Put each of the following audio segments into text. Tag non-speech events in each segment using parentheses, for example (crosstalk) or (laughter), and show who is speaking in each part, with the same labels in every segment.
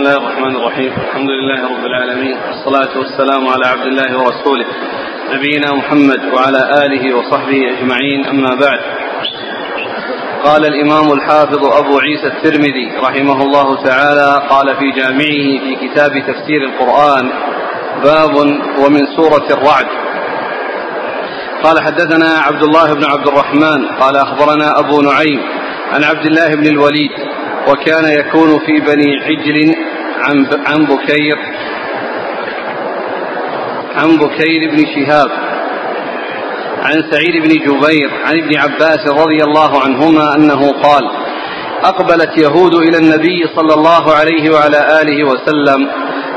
Speaker 1: الله الرحمن الرحيم الحمد لله رب العالمين والصلاة والسلام على عبد الله ورسوله نبينا محمد وعلى آله وصحبه أجمعين أما بعد قال الإمام الحافظ أبو عيسى الترمذي رحمه الله تعالى قال في جامعه في كتاب تفسير القرآن باب ومن سورة الرعد قال حدثنا عبد الله بن عبد الرحمن قال أخبرنا أبو نعيم عن عبد الله بن الوليد وكان يكون في بني عجل عن عن بكير عن بكير بن شهاب عن سعيد بن جبير عن ابن عباس رضي الله عنهما أنه قال أقبلت يهود إلى النبي صلى الله عليه وعلى آله وسلم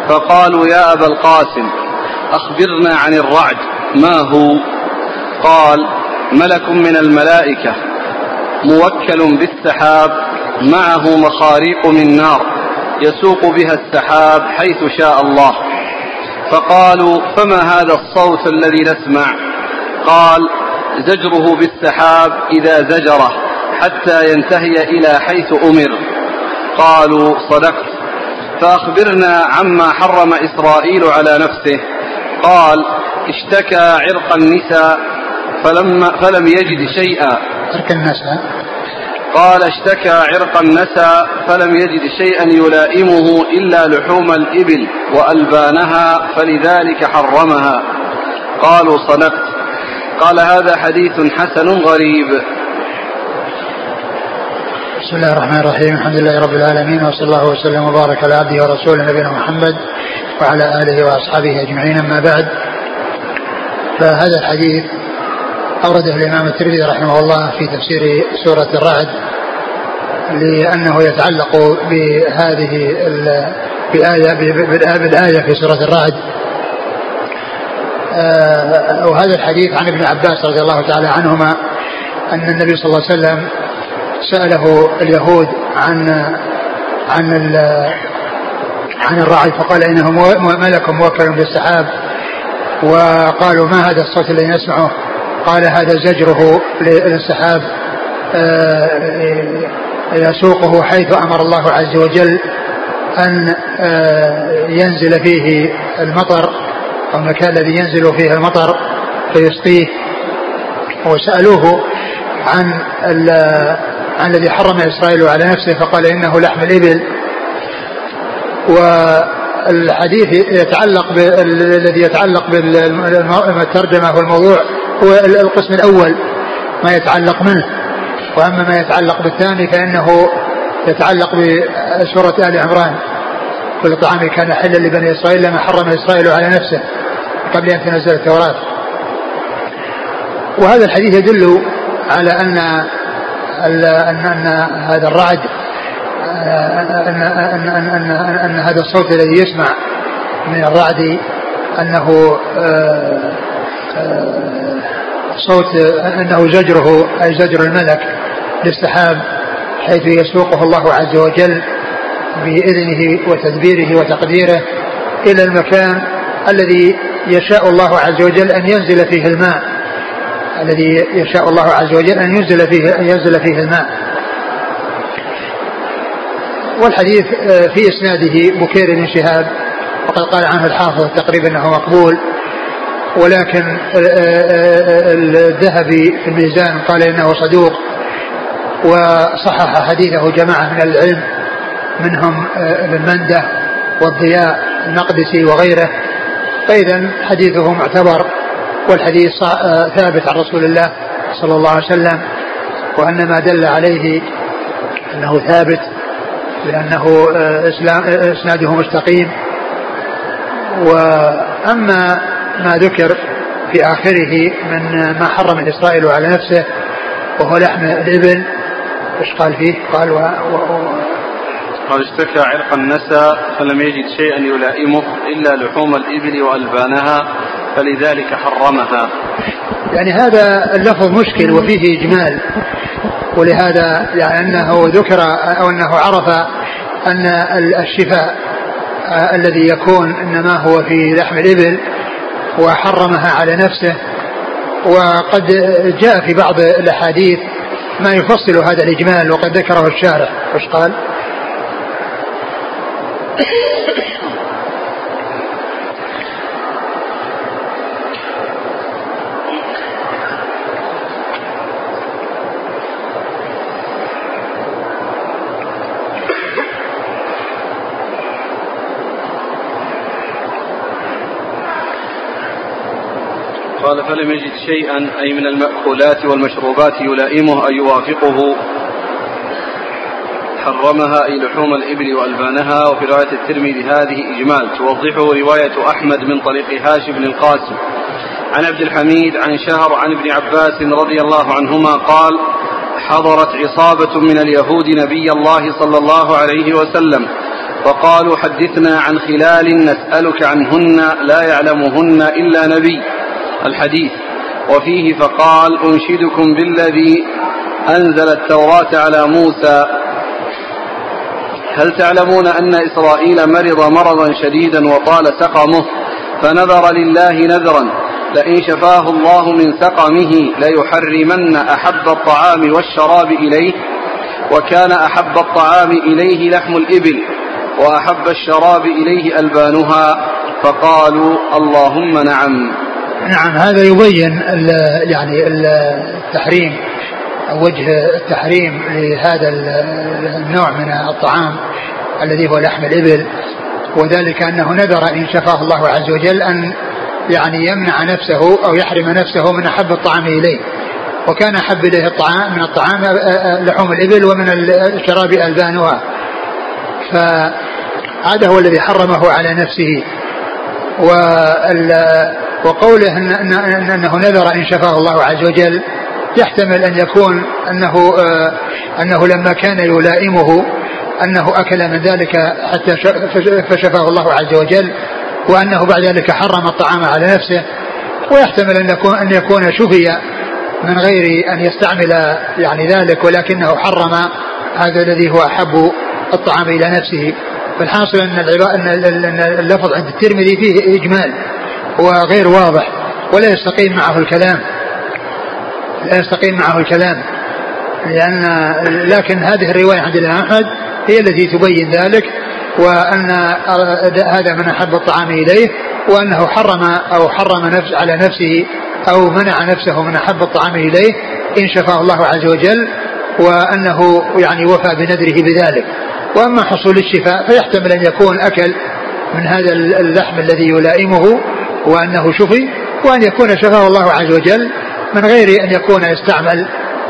Speaker 1: فقالوا يا أبا القاسم أخبرنا عن الرعد ما هو؟ قال ملك من الملائكة موكل بالسحاب معه مخاريق من نار يسوق بها السحاب حيث شاء الله. فقالوا فما هذا الصوت الذي نسمع؟ قال زجره بالسحاب إذا زجره حتى ينتهي إلى حيث أمر. قالوا صدقت فأخبرنا عما حرم إسرائيل على نفسه. قال اشتكى عرق النساء فلما فلم يجد شيئا.
Speaker 2: عرق النساء
Speaker 1: قال اشتكى عرق النسى فلم يجد شيئا يلائمه إلا لحوم الإبل وألبانها فلذلك حرمها. قالوا صدقت. قال هذا حديث حسن غريب.
Speaker 2: بسم الله الرحمن الرحيم. الحمد لله رب العالمين وصلى الله وسلم وبارك على عبده ورسوله نبينا محمد وعلى آله وأصحابه أجمعين. أما بعد فهذا الحديث أورده الإمام الترمذي رحمه الله في تفسير سورة الرعد لأنه يتعلق بهذه بآية بالآية في سورة الرعد. آه، وهذا الحديث عن ابن عباس رضي الله تعالى عنهما أن النبي صلى الله عليه وسلم سأله اليهود عن عن عن الرعد فقال إنه ملك موكل بالسحاب وقالوا ما هذا الصوت الذي نسمعه؟ قال هذا زجره للسحاب آه، يسوقه حيث أمر الله عز وجل أن آه، ينزل فيه المطر أو المكان الذي ينزل فيه المطر فيسقيه. وسألوه عن عن الذي حرم إسرائيل على نفسه فقال إنه لحم الإبل. والحديث يتعلق الذي يتعلق بالترجمه والموضوع هو القسم الأول ما يتعلق منه. وأما ما يتعلق بالثاني فإنه يتعلق بسورة آل عمران. كل طعام كان حلا لبني إسرائيل لما حرم إسرائيل على نفسه قبل أن تنزل التوراة. وهذا الحديث يدل على أن أن أن هذا الرعد أن أن أن أن, أن هذا الصوت الذي يسمع من الرعد أنه آه، صوت أنه زجره أي زجر الملك للسحاب حيث يسوقه الله عز وجل بإذنه وتدبيره وتقديره إلى المكان الذي يشاء الله عز وجل أن ينزل فيه الماء. الذي يشاء الله عز وجل أن ينزل فيه أن ينزل فيه الماء. والحديث آه، في إسناده بكير بن شهاب وقد قال عنه الحافظ تقريبا أنه مقبول. ولكن الذهبي في الميزان قال إنه صدوق وصحح حديثه جماعة من العلم منهم ابن مندة والضياء المقدسي وغيره. فإذا حديثه معتبر والحديث ثابت عن رسول الله صلى الله عليه وسلم وأن ما دل عليه أنه ثابت لأنه إسناده مستقيم. وأما ما ذكر في آخره من ما حرم إسرائيل على نفسه وهو لحم الإبل. إيش قال فيه؟ قال و... و...
Speaker 1: قال اشتكى عرق النسى فلم يجد شيئا يلائمه إلا لحوم الإبل وألبانها فلذلك حرمها.
Speaker 2: يعني هذا اللفظ مشكل وفيه إجمال. ولهذا يعني أنه ذكر أو أنه عرف أن الشفاء الذي يكون إنما هو في لحم الإبل وحرمها على نفسه وقد جاء في بعض الأحاديث ما يفصل هذا الإجمال وقد ذكره الشارح وش قال؟ (coughs)
Speaker 1: قال فلم يجد شيئا أي من المأكولات والمشروبات يلائمه أن يوافقه. حرمها أي لحوم الإبل وألبانها. وفي رواية الترمذي هذه إجمال. توضحه رواية أحمد من طريق هاشم بن القاسم. عن عبد الحميد عن شهر عن ابن عباس رضي الله عنهما قال حضرت عصابة من اليهود نبي الله صلى الله عليه وسلم فقالوا حدثنا عن خلال نسألك عنهن لا يعلمهن إلا نبي. الحديث. وفيه فقال أنشدكم بالذي أنزل التوراة على موسى. هل تعلمون أن إسرائيل مرض مرضا شديدا وطال سقمه؟ فنذر لله نذرا. لئن شفاه الله من سقمه ليحرمن أحب الطعام والشراب إليه. وكان أحب الطعام إليه لحم الإبل وأحب الشراب إليه ألبانها. فقالوا اللهم نعم.
Speaker 2: نعم هذا يبين ال يعني التحريم أو وجه التحريم لهذا النوع من الطعام الذي هو لحم الإبل. وذلك أنه نذر إن شفاه الله عز وجل أن يعني يمنع نفسه أو يحرم نفسه من أحب الطعام إليه. وكان أحب إليه الطعام من الطعام لحوم الإبل ومن الشراب ألبانها. فهذا هو الذي حرمه على نفسه. وقوله إن إن أنه نذر إن شفاه الله عز وجل يحتمل أن يكون أنه آه أنه لما كان يلائمه أنه أكل من ذلك حتى فشفاه الله عز وجل وأنه بعد ذلك حرم الطعام على نفسه. ويحتمل أن يكون أن يكون شفي من غير أن يستعمل يعني ذلك ولكنه حرم هذا الذي هو أحب الطعام إلى نفسه. فالحاصل أن اللفظ عند الترمذي فيه إجمال. وغير واضح ولا يستقيم معه الكلام. لا يستقيم معه الكلام. لأن لكن هذه الرواية عند الإمام أحمد هي التي تبين ذلك وأن هذا من أحب الطعام إليه وأنه حرم أو حرم نفس على نفسه أو منع نفسه من أحب الطعام إليه إن شفاه الله عز وجل وأنه يعني وفى بنذره بذلك. وأما حصول الشفاء فيحتمل أن يكون أكل من هذا اللحم الذي يلائمه وأنه شفي وأن يكون شفاه الله عز وجل من غير أن يكون يستعمل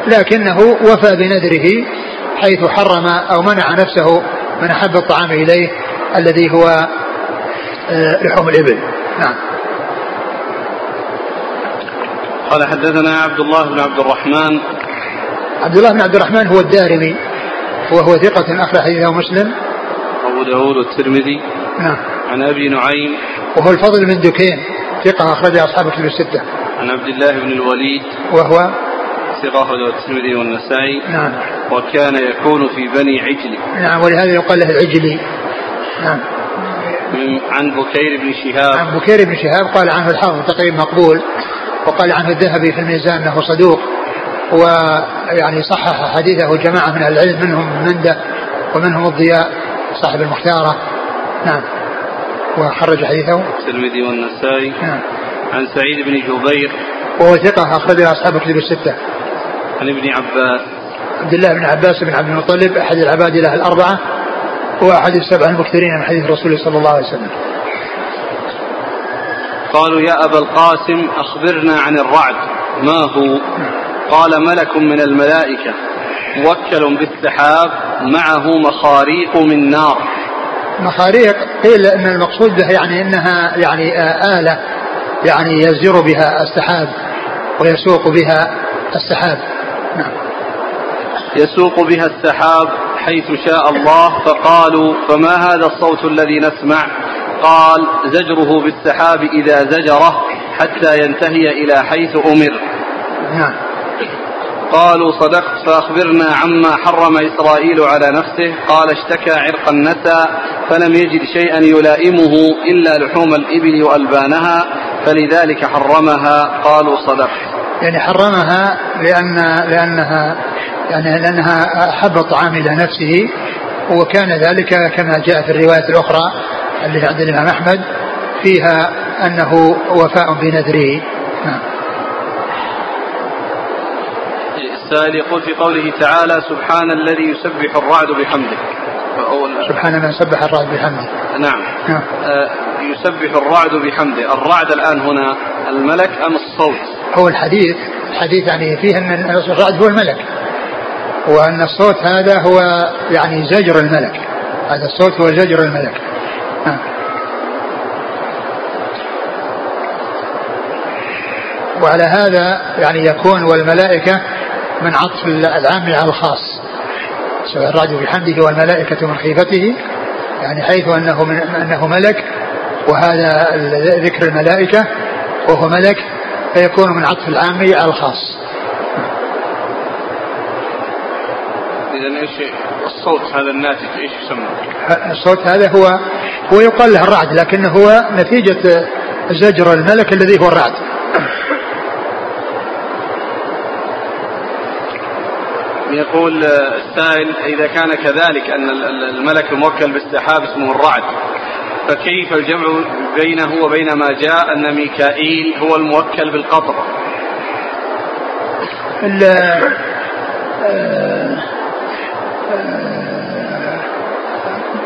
Speaker 2: لكنه وفى بنذره حيث حرم أو منع نفسه من أحب الطعام إليه الذي هو آه، لحوم الإبل. نعم.
Speaker 1: قال حدثنا عبد الله بن عبد الرحمن.
Speaker 2: عبد الله بن عبد الرحمن هو الدارمي وهو ثقة أخرج حديثه مسلم.
Speaker 1: أبو داود والترمذي.
Speaker 2: نعم.
Speaker 1: عن أبي نعيم.
Speaker 2: وهو الفضل بن دكين ثقة أخرج أصحاب كتب الستة.
Speaker 1: عن عبد الله بن الوليد.
Speaker 2: وهو؟
Speaker 1: ثقة أخرجه الترمذي والنسائي.
Speaker 2: نعم.
Speaker 1: وكان يكون في بني عجل
Speaker 2: نعم ولهذا يقال له العجلي. نعم.
Speaker 1: من عن بكير بن شهاب.
Speaker 2: عن بكير بن شهاب قال عنه الحافظ تقريبا مقبول وقال عنه الذهبي في الميزان إنه صدوق ويعني صحح حديثه جماعة من العلم منهم منده ومنهم الضياء صاحب المختارة. نعم. وخرج حديثه.
Speaker 1: الترمذي والنسائي.
Speaker 2: نعم.
Speaker 1: عن سعيد بن جبير.
Speaker 2: وهو ثقة أخرجه أصحاب الكتب الستة.
Speaker 1: عن ابن عباس.
Speaker 2: عبد الله بن عباس بن عبد المطلب أحد العباد له الأربعة وأحد السبع المكثرين من حديث رسول صلى الله عليه وسلم.
Speaker 1: قالوا يا أبا القاسم أخبرنا عن الرعد. ما هو؟ قال ملك من الملائكة. موكل بالسحاب معه مخاريق من نار.
Speaker 2: مخاريق قيل ان المقصود به يعني إنها يعني آلة يعني يزجر بها السحاب ويسوق بها السحاب. نعم.
Speaker 1: يسوق بها السحاب حيث شاء الله. فقالوا فما هذا الصوت الذي نسمع؟ قال زجره بالسحاب إذا زجره حتى ينتهي إلى حيث أمر.
Speaker 2: نعم.
Speaker 1: قالوا صدقت فأخبرنا عما حرم إسرائيل على نفسه. قال اشتكى عرق النسى فلم يجد شيئا يلائمه إلا لحوم الإبل وألبانها فلذلك حرمها. قالوا صدقت.
Speaker 2: يعني حرمها لأن لأنها يعني لأنها أحب الطعام إلى نفسه وكان ذلك كما جاء في الرواية الأخرى التي عند الإمام أحمد فيها أنه وفاء بنذره. نعم.
Speaker 1: السائل يقول في قوله تعالى سبحان الذي يسبح الرعد بحمده.
Speaker 2: سبحان من سبح الرعد بحمده.
Speaker 1: نعم, نعم. آه يسبح الرعد بحمده. الرعد الآن هنا الملك أم الصوت؟
Speaker 2: هو الحديث الحديث يعني فيه أن الرعد هو الملك. وأن الصوت هذا هو يعني زجر الملك. هذا الصوت هو زجر الملك. نعم. وعلى هذا يعني يكون والملائكة من عطف العام على الخاص. سواء الرعد بحمده والملائكة من خيفته يعني حيث أنه من أنه ملك وهذا ذكر الملائكة وهو ملك فيكون من عطف العام على الخاص.
Speaker 1: إذا إيش الصوت هذا الناتج إيش يسمى؟
Speaker 2: الصوت هذا هو هو يقال له الرعد لكنه هو نتيجة زجر الملك الذي هو الرعد.
Speaker 1: يقول السائل إذا كان كذلك أن الملك الموكل بالسحاب اسمه الرعد فكيف الجمع بينه وبين ما جاء أن ميكائيل هو الموكل بالقطر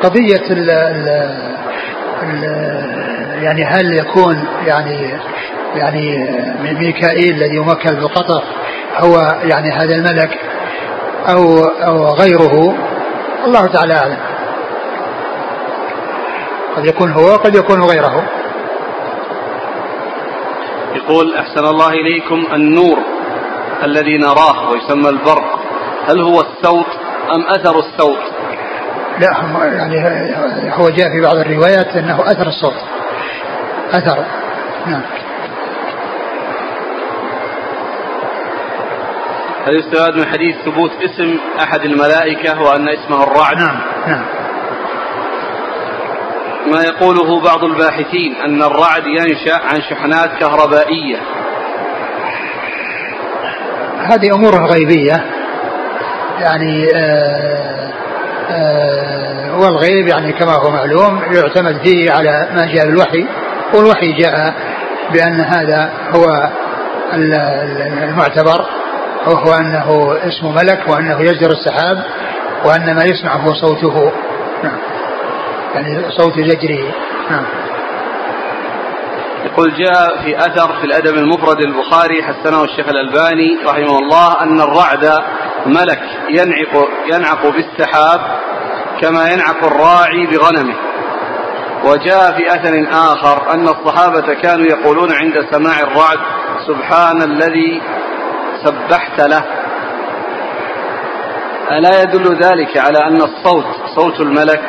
Speaker 2: قضية ال ال يعني هل يكون يعني يعني ميكائيل الذي يمكن بالقطر هو يعني هذا الملك أو أو غيره. الله تعالى أعلم. قد يكون هو وقد يكون غيره.
Speaker 1: يقول أحسن الله إليكم النور الذي نراه ويسمى البرق. هل هو الصوت أم أثر الصوت؟
Speaker 2: لا يعني هو جاء في بعض الروايات أنه أثر الصوت. أثر. نعم.
Speaker 1: هل يستفاد من حديث ثبوت اسم أحد الملائكة وأن اسمه الرعد.
Speaker 2: نعم نعم.
Speaker 1: ما يقوله بعض الباحثين أن الرعد ينشأ عن شحنات كهربائية.
Speaker 2: هذه أمور غيبية. يعني آآ آه، آآ آه، والغيب يعني كما هو معلوم يعتمد فيه على ما جاء بالوحي والوحي جاء بأن هذا هو المعتبر. وهو أنه اسم ملك وأنه يجر السحاب وأن ما يسمع هو صوته. نعم. يعني صوت زجره نعم.
Speaker 1: يقول جاء في أثر في الأدب المفرد البخاري حسنه الشيخ الألباني رحمه الله أن الرعد ملك ينعق ينعق بالسحاب كما ينعق الراعي بغنمه. وجاء في أثر آخر أن الصحابة كانوا يقولون عند سماع الرعد سبحان الذي سبحت له. ألا يدل ذلك على أن الصوت صوت الملك؟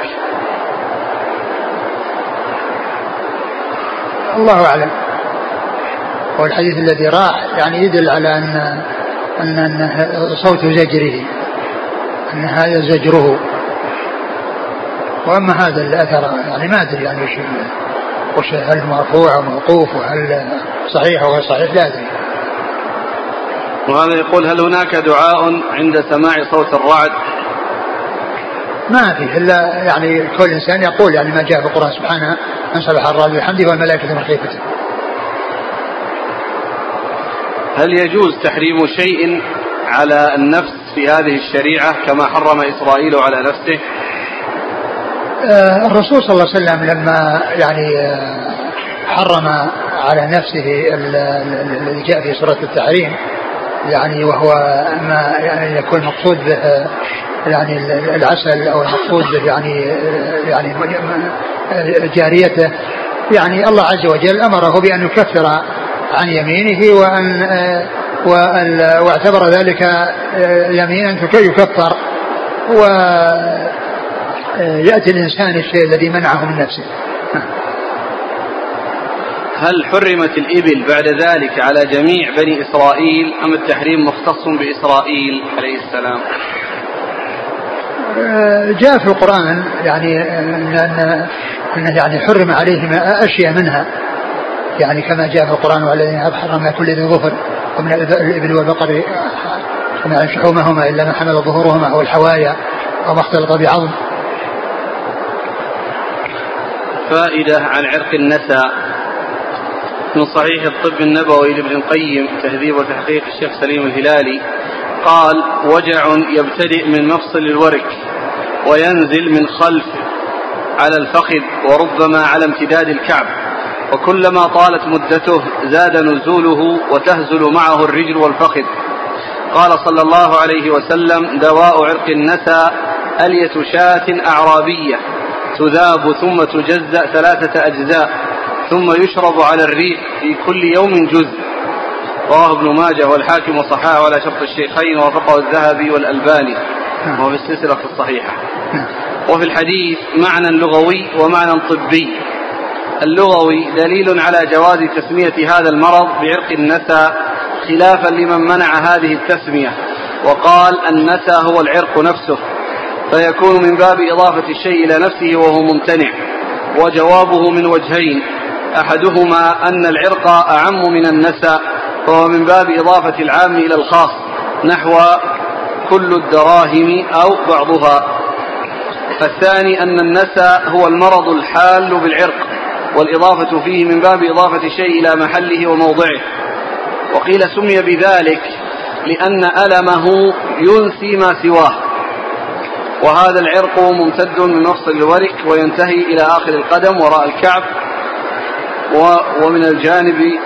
Speaker 2: الله أعلم. والحديث الذي راح يعني يدل على أن أن, أن صوت زجره أن هذا زجره. وأما هذا الأثر يعني ما أدري يعني وش وش هل مرفوع أو موقوف وهل صحيح أو غير صحيح لا أدري.
Speaker 1: وهذا يقول هل هناك دعاء عند سماع صوت الرعد
Speaker 2: ما في إلا يعني كل إنسان يقول يعني ما جاء في القران سبحانه من سبح الرعد بحمده والملائكة من خيفته.
Speaker 1: هل يجوز تحريم شيء على النفس في هذه الشريعة كما حرم إسرائيل على نفسه؟
Speaker 2: آه الرسول صلى الله عليه وسلم لما يعني آه حرم على نفسه الذي جاء في سورة التحريم يعني وهو ما يعني يكون مقصود به يعني العسل أو المقصود به يعني يعني جاريته. يعني الله عز وجل أمره بأن يكفر عن يمينه وأن واعتبر ذلك يمينا يكفر. وياتي الإنسان الشيء الذي منعه من نفسه.
Speaker 1: هل حرمت الإبل بعد ذلك على جميع بني إسرائيل أم التحريم مختص بإسرائيل عليه السلام؟
Speaker 2: آه، جاء في القرآن يعني أن أن يعني حرم عليهم أشياء منها. يعني كما جاء في القرآن والذين حرم كل ذي ظفر ومن الإبل والبقر وما شحومهما إلا ما حمل ظهورهما أو الحوايا أو ما اختلط بعظم.
Speaker 1: فائدة عن عرق النسا من صحيح الطب النبوي لابن القيم تهذيب وتحقيق الشيخ سليم الهلالي قال وجع يبتدئ من مفصل الورك وينزل من خلف على الفخذ وربما على امتداد الكعب وكلما طالت مدته زاد نزوله وتهزل معه الرجل والفخذ. قال صلى الله عليه وسلم دواء عرق النسى ألية شاة أعرابية تذاب ثم تجزأ ثلاثة أجزاء. ثم يشرب على الريق في كل يوم جزء رواه ابن ماجه والحاكم وصححه على شرط الشيخين ووافقه الذهبي والألباني نعم. وهو في السلسلة الصحيحة. وفي الحديث معنى لغوي ومعنى طبي اللغوي دليل على جواز تسمية هذا المرض بعرق النسى خلافا لمن منع هذه التسمية وقال النسى هو العرق نفسه فيكون من باب إضافة الشيء إلى نفسه وهو ممتنع وجوابه من وجهين أحدهما أن العرق أعم من النسى فهو من باب إضافة العام إلى الخاص نحو كل الدراهم أو بعضها. فالثاني أن النسى هو المرض الحال بالعرق والإضافة فيه من باب إضافة الشيء إلى محله وموضعه. وقيل سمي بذلك لأن ألمه ينسي ما سواه. وهذا العرق ممتد من مفصل الورك وينتهي إلى آخر القدم وراء الكعب ومن الجانب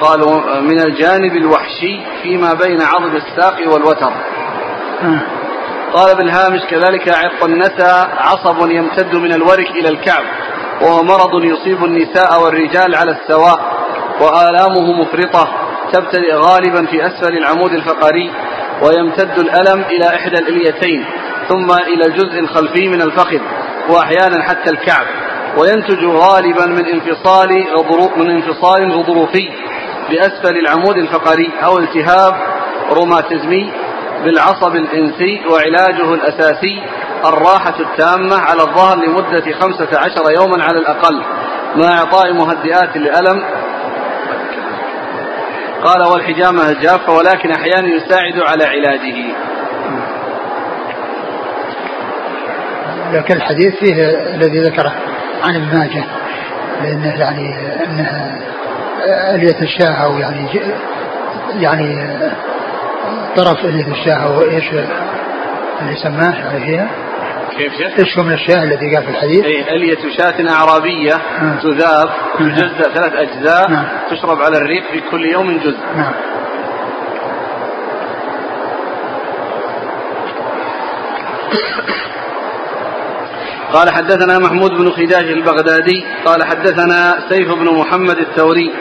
Speaker 1: قالوا من الجانب الوحشي فيما بين عضد الساق والوتر. قال بالهامش كذلك عرق النسى عصب يمتد من الورك إلى الكعب وهو مرض يصيب النساء والرجال على السواء وآلامه مفرطة تبتدئ غالبا في أسفل العمود الفقري ويمتد الألم إلى إحدى الإليتين ثم إلى الجزء الخلفي من الفخذ وأحيانا حتى الكعب. وينتج غالبا من انفصال من انفصال غضروفي بأسفل العمود الفقري أو التهاب روماتيزمي بالعصب الإنسي وعلاجه الأساسي الراحة التامة على الظهر لمدة خمسة عشر يوما على الأقل مع إعطاء مهدئات للألم. قال والحجامة الجافة ولكن أحيانا يساعد على علاجه.
Speaker 2: لكن الحديث فيه الذي ذكره. عن ابن ماجه لأنه يعني أنها ألية الشاة أو يعني يعني طرف ألية الشاة أو إيش اللي سماه يعني فيها
Speaker 1: كيف شيخ؟
Speaker 2: إيش هو من الشاة الذي قال في الحديث؟
Speaker 1: أي ألية شاة أعرابية آه. تذاب تجزأ ثلاث أجزاء نعم. تشرب على الريق في كل يوم جزء نعم. قال حدثنا محمود بن خداج البغدادي قال حدثنا سيف بن محمد الثوري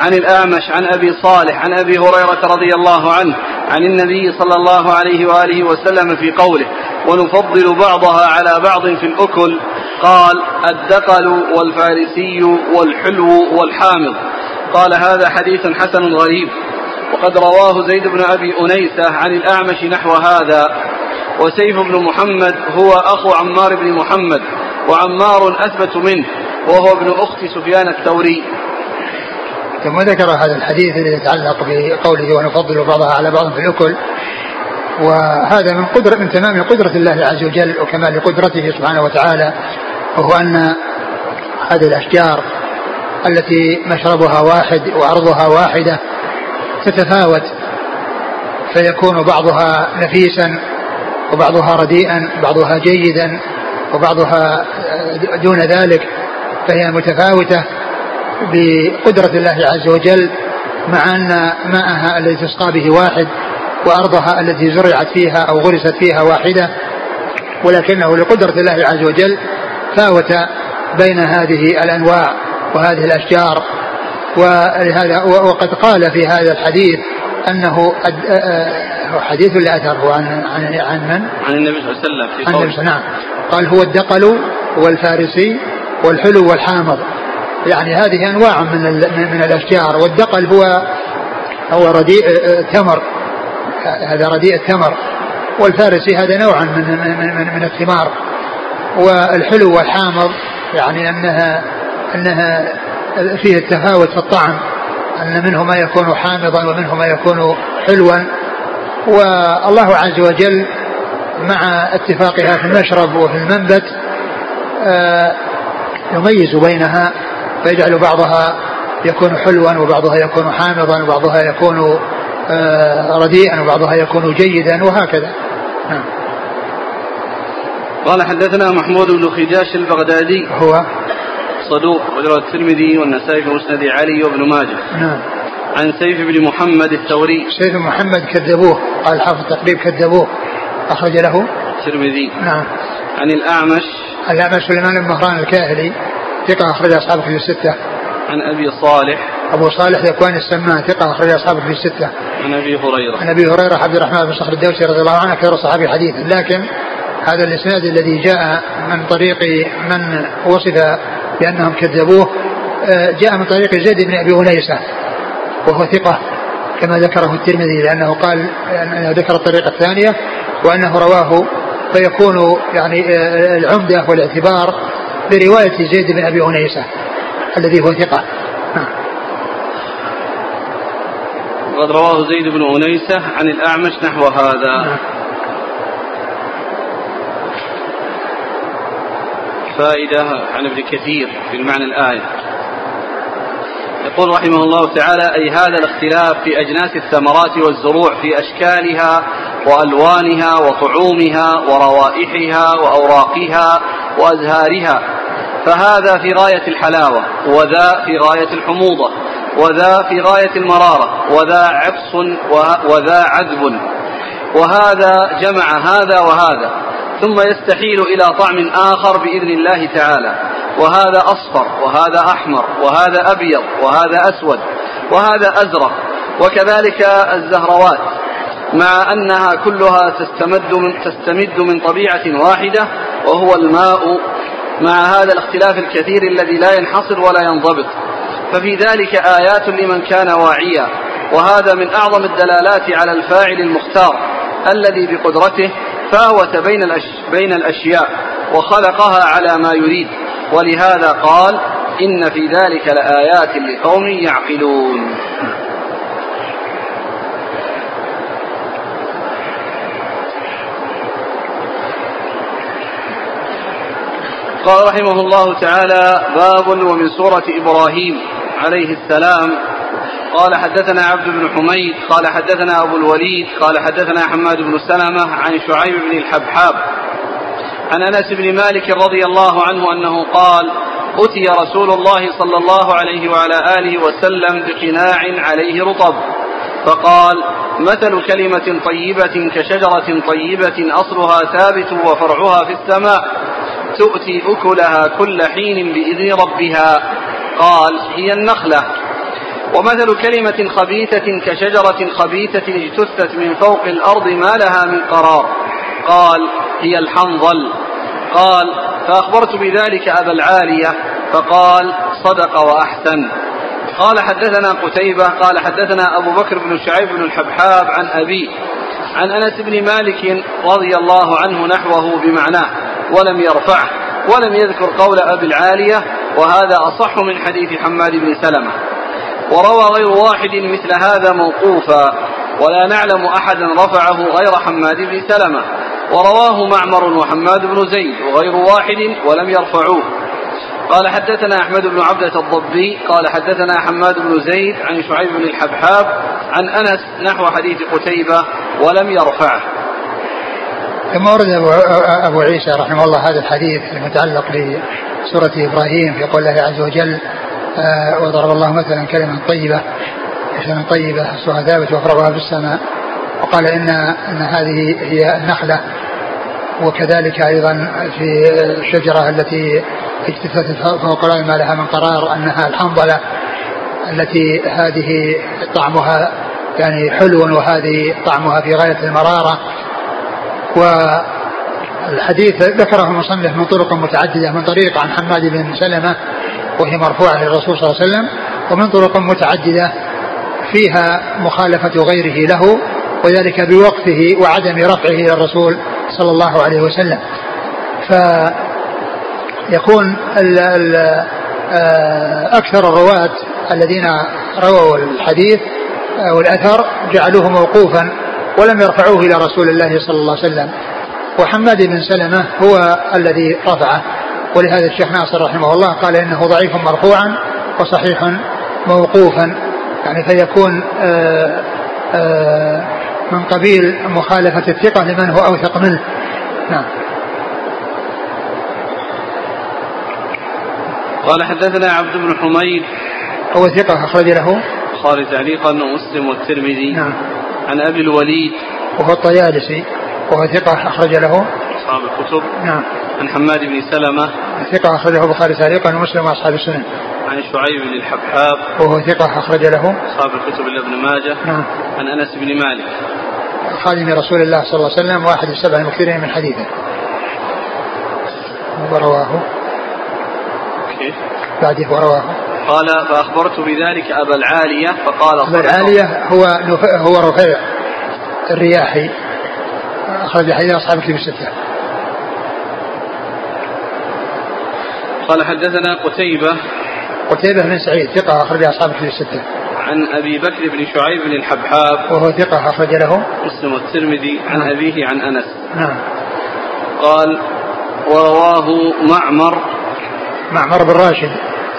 Speaker 1: عن الأعمش عن أبي صالح عن أبي هريرة رضي الله عنه عن النبي صلى الله عليه وآله وسلم في قوله ونفضل بعضها على بعض في الأكل. قال الدقل والفارسي والحلو والحامض. قال هذا حديث حسن غريب. وقد رواه زيد بن أبي أنيسة عن الأعمش نحو هذا. وسيف بن محمد هو أخو عمار بن محمد وعمار أثبت منه وهو ابن أخت سفيان الثوري.
Speaker 2: ثم ذكر هذا الحديث الذي يتعلق بقوله ونفضل بعضها على بعض في الأكل وهذا من قدرة من تمام قدرة الله عز وجل وكمال قدرته سبحانه وتعالى وهو أن هذه الأشجار التي مشربها واحد وعرضها واحدة تتفاوت فيكون بعضها نفيسا وبعضها رديئا بعضها جيدا وبعضها دون ذلك فهي متفاوتة بقدرة الله عز وجل مع أن ماءها الذي تسقى به واحد وأرضها التي زرعت فيها أو غرست فيها واحدة ولكنه لقدرة الله عز وجل فاوت بين هذه الأنواع وهذه الأشجار. ولهذا وقد قال في هذا الحديث أنه حديث الأثر هو عن عن عن من؟
Speaker 1: عن النبي صلى الله عليه وسلم في
Speaker 2: عن النبي نعم. قال هو الدقل والفارسي والحلو والحامض. يعني هذه أنواع من من الأشجار. والدقل هو هو رديء تمر. هذا رديء التمر. والفارسي هذا نوعا من من من, من الثمار. والحلو والحامض يعني انها أنها فيه التفاوت في الطعم. أن منه ما يكون حامضا ومنه ما يكون حلوا. والله عز وجل مع اتفاقها في المشرب وفي المنبت آه، يميز بينها فيجعل بعضها يكون حلوا وبعضها يكون حامضا وبعضها يكون آه، رديئا وبعضها يكون جيدا وهكذا. نعم.
Speaker 1: قال حدثنا محمود بن خجاش البغدادي.
Speaker 2: هو؟
Speaker 1: صدوق وجرى الترمذي والنسائي في مسند علي وابن ماجه.
Speaker 2: نعم.
Speaker 1: عن سيف بن محمد الثوري.
Speaker 2: سيف بن محمد كذبوه. قال حافظ تقريب كذبوه. أخرج له.
Speaker 1: الترمذي.
Speaker 2: نعم.
Speaker 1: عن الأعمش.
Speaker 2: الأعمش سليمان بن مهران الكاهلي. ثقة أخرج أصحابه في الستة.
Speaker 1: عن أبي صالح.
Speaker 2: أبو صالح ذكوان السمان. ثقة أخرج أصحابه في الستة.
Speaker 1: عن أبي هريرة.
Speaker 2: عن أبي هريرة عبد الرحمن بن صخر الدوسي رضي الله عنه كثير صحابي حديثا لكن هذا الإسناد الذي جاء من طريق من وصف بأنهم كذبوه آه، جاء من طريق زيد بن أبي أنيسة وهو ثقة كما ذكره الترمذي لأنه قال أنه ذكر الطريقة الثانية وأنه رواه فيكون يعني آه، العمدة والاعتبار برواية زيد بن أبي أنيسة الذي هو ثقة نعم.
Speaker 1: وقد رواه زيد بن أنيسة عن الأعمش نحو هذا
Speaker 2: نعم.
Speaker 1: فائدة عن ابن كثير في المعنى الآية يقول رحمه الله تعالى أي هذا الاختلاف في أجناس الثمرات والزروع في أشكالها وألوانها وطعومها وروائحها وأوراقها وأزهارها فهذا في غاية الحلاوة وذا في غاية الحموضة وذا في غاية المرارة وذا عبص وذا عذب وهذا جمع هذا وهذا ثم يستحيل إلى طعم آخر بإذن الله تعالى. وهذا أصفر وهذا أحمر وهذا أبيض وهذا أسود وهذا أزرق وكذلك الزهروات مع أنها كلها تستمد من, تستمد من طبيعة واحدة وهو الماء مع هذا الاختلاف الكثير الذي لا ينحصر ولا ينضبط. ففي ذلك آيات لمن كان واعيا وهذا من أعظم الدلالات على الفاعل المختار الذي بقدرته فاوت بين, الأش بين الأشياء وخلقها على ما يريد. ولهذا قال إن في ذلك لآيات لقوم يعقلون. قال رحمه الله تعالى باب ومن سورة إبراهيم عليه السلام. قال حدثنا عبد بن حميد قال حدثنا أبو الوليد قال حدثنا حماد بن سلمة عن شعيب بن الحبحاب. عن أنس بن مالك رضي الله عنه أنه قال أتي رسول الله صلى الله عليه وعلى آله وسلم بقناع عليه رطب. فقال مثل كلمة طيبة كشجرة طيبة أصلها ثابت وفرعها في السماء تؤتي أكلها كل حين بإذن ربها. قال هي النخلة. ومثل كلمة خبيثة كشجرة خبيثة اجتثت من فوق الأرض ما لها من قرار. قال هي الحنظل. قال فأخبرت بذلك أبا العالية فقال صدق وأحسن. قال حدثنا قتيبة قال حدثنا أبو بكر بن شعيب بن الحبحاب عن أبي عن أنس بن مالك رضي الله عنه نحوه بمعناه ولم يرفعه ولم يذكر قول أبي العالية وهذا أصح من حديث حماد بن سلمة. وروى غير واحد مثل هذا موقوفا ولا نعلم أحدا رفعه غير حماد بن سلمة. ورواه معمر وحماد بن زيد وغير واحد ولم يرفعوه. قال حدثنا أحمد بن عبدة الضبي قال حدثنا حماد بن زيد عن شعيب بن الحبحاب عن أنس نحو حديث قتيبة ولم يرفعه.
Speaker 2: ثم ورد أبو, أبو عيسى رحمه الله هذا الحديث المتعلق بسورة إبراهيم في قول الله عز وجل آه وضرب الله مثلا كلمة طيبة كلمة طيبة أصلها ثابت وفرغها في السماء. وقال إن أن هذه هي النخلة. وكذلك أيضا في الشجرة التي اجتثت فوق ما لها من قرار أنها الحنظلة التي هذه طعمها يعني حلو وهذه طعمها في غاية المرارة. والحديث ذكره المصنف من طرق متعددة من طريق عن حماد بن سلمة وهي مرفوعة للرسول صلى الله عليه وسلم ومن طرق متعددة فيها مخالفة غيره له. وذلك بوقفه وعدم رفعه إلى الرسول صلى الله عليه وسلم. فيكون ال ال آه، أكثر الرواة الذين رووا الحديث والأثر جعلوه موقوفا ولم يرفعوه إلى رسول الله صلى الله عليه وسلم. وحماد بن سلمة هو الذي رفعه. ولهذا الشيخ ناصر رحمه الله قال إنه ضعيف مرفوعا وصحيح موقوفا. يعني فيكون آآ آآ من قبيل مخالفة الثقة لمن هو أوثق منه. نعم.
Speaker 1: قال حدثنا عبد بن حميد.
Speaker 2: هو ثقة أخرج له.
Speaker 1: البخاري تعليقا ومسلم والترمذي.
Speaker 2: نعم.
Speaker 1: عن أبي الوليد.
Speaker 2: وهو الطيالسي. وهو ثقة أخرج له.
Speaker 1: أصحاب الكتب.
Speaker 2: نعم.
Speaker 1: عن حماد بن سلمة.
Speaker 2: ثقة أخرجه البخاري تعليقا ومسلم وأصحاب السنن
Speaker 1: عن شعيب بن الحبحاب.
Speaker 2: وهو ثقة أخرج له.
Speaker 1: أصحاب الكتب الا ابن ماجه.
Speaker 2: نعم.
Speaker 1: عن أنس بن مالك.
Speaker 2: خادم رسول الله صلى الله عليه وسلم واحد السبع المكثرين من حديثه. ورواه.
Speaker 1: كيف
Speaker 2: بعده ورواه
Speaker 1: قال فأخبرت بذلك أبا العالية فقال صدق.
Speaker 2: العالية هو هو رفيع الرياحي. أخرج حديث أصحاب الكتب الستة.
Speaker 1: قال حدثنا قتيبة
Speaker 2: قتيبة بن سعيد ثقة أخرج أصحاب الكتب الستة.
Speaker 1: عن أبي بكر بن شعيب بن الحبحاب
Speaker 2: وهو ثقة أخرج له.
Speaker 1: مسلم الترمذي عن أبيه عن أنس.
Speaker 2: نعم.
Speaker 1: قال ورواه معمر.
Speaker 2: معمر بن راشد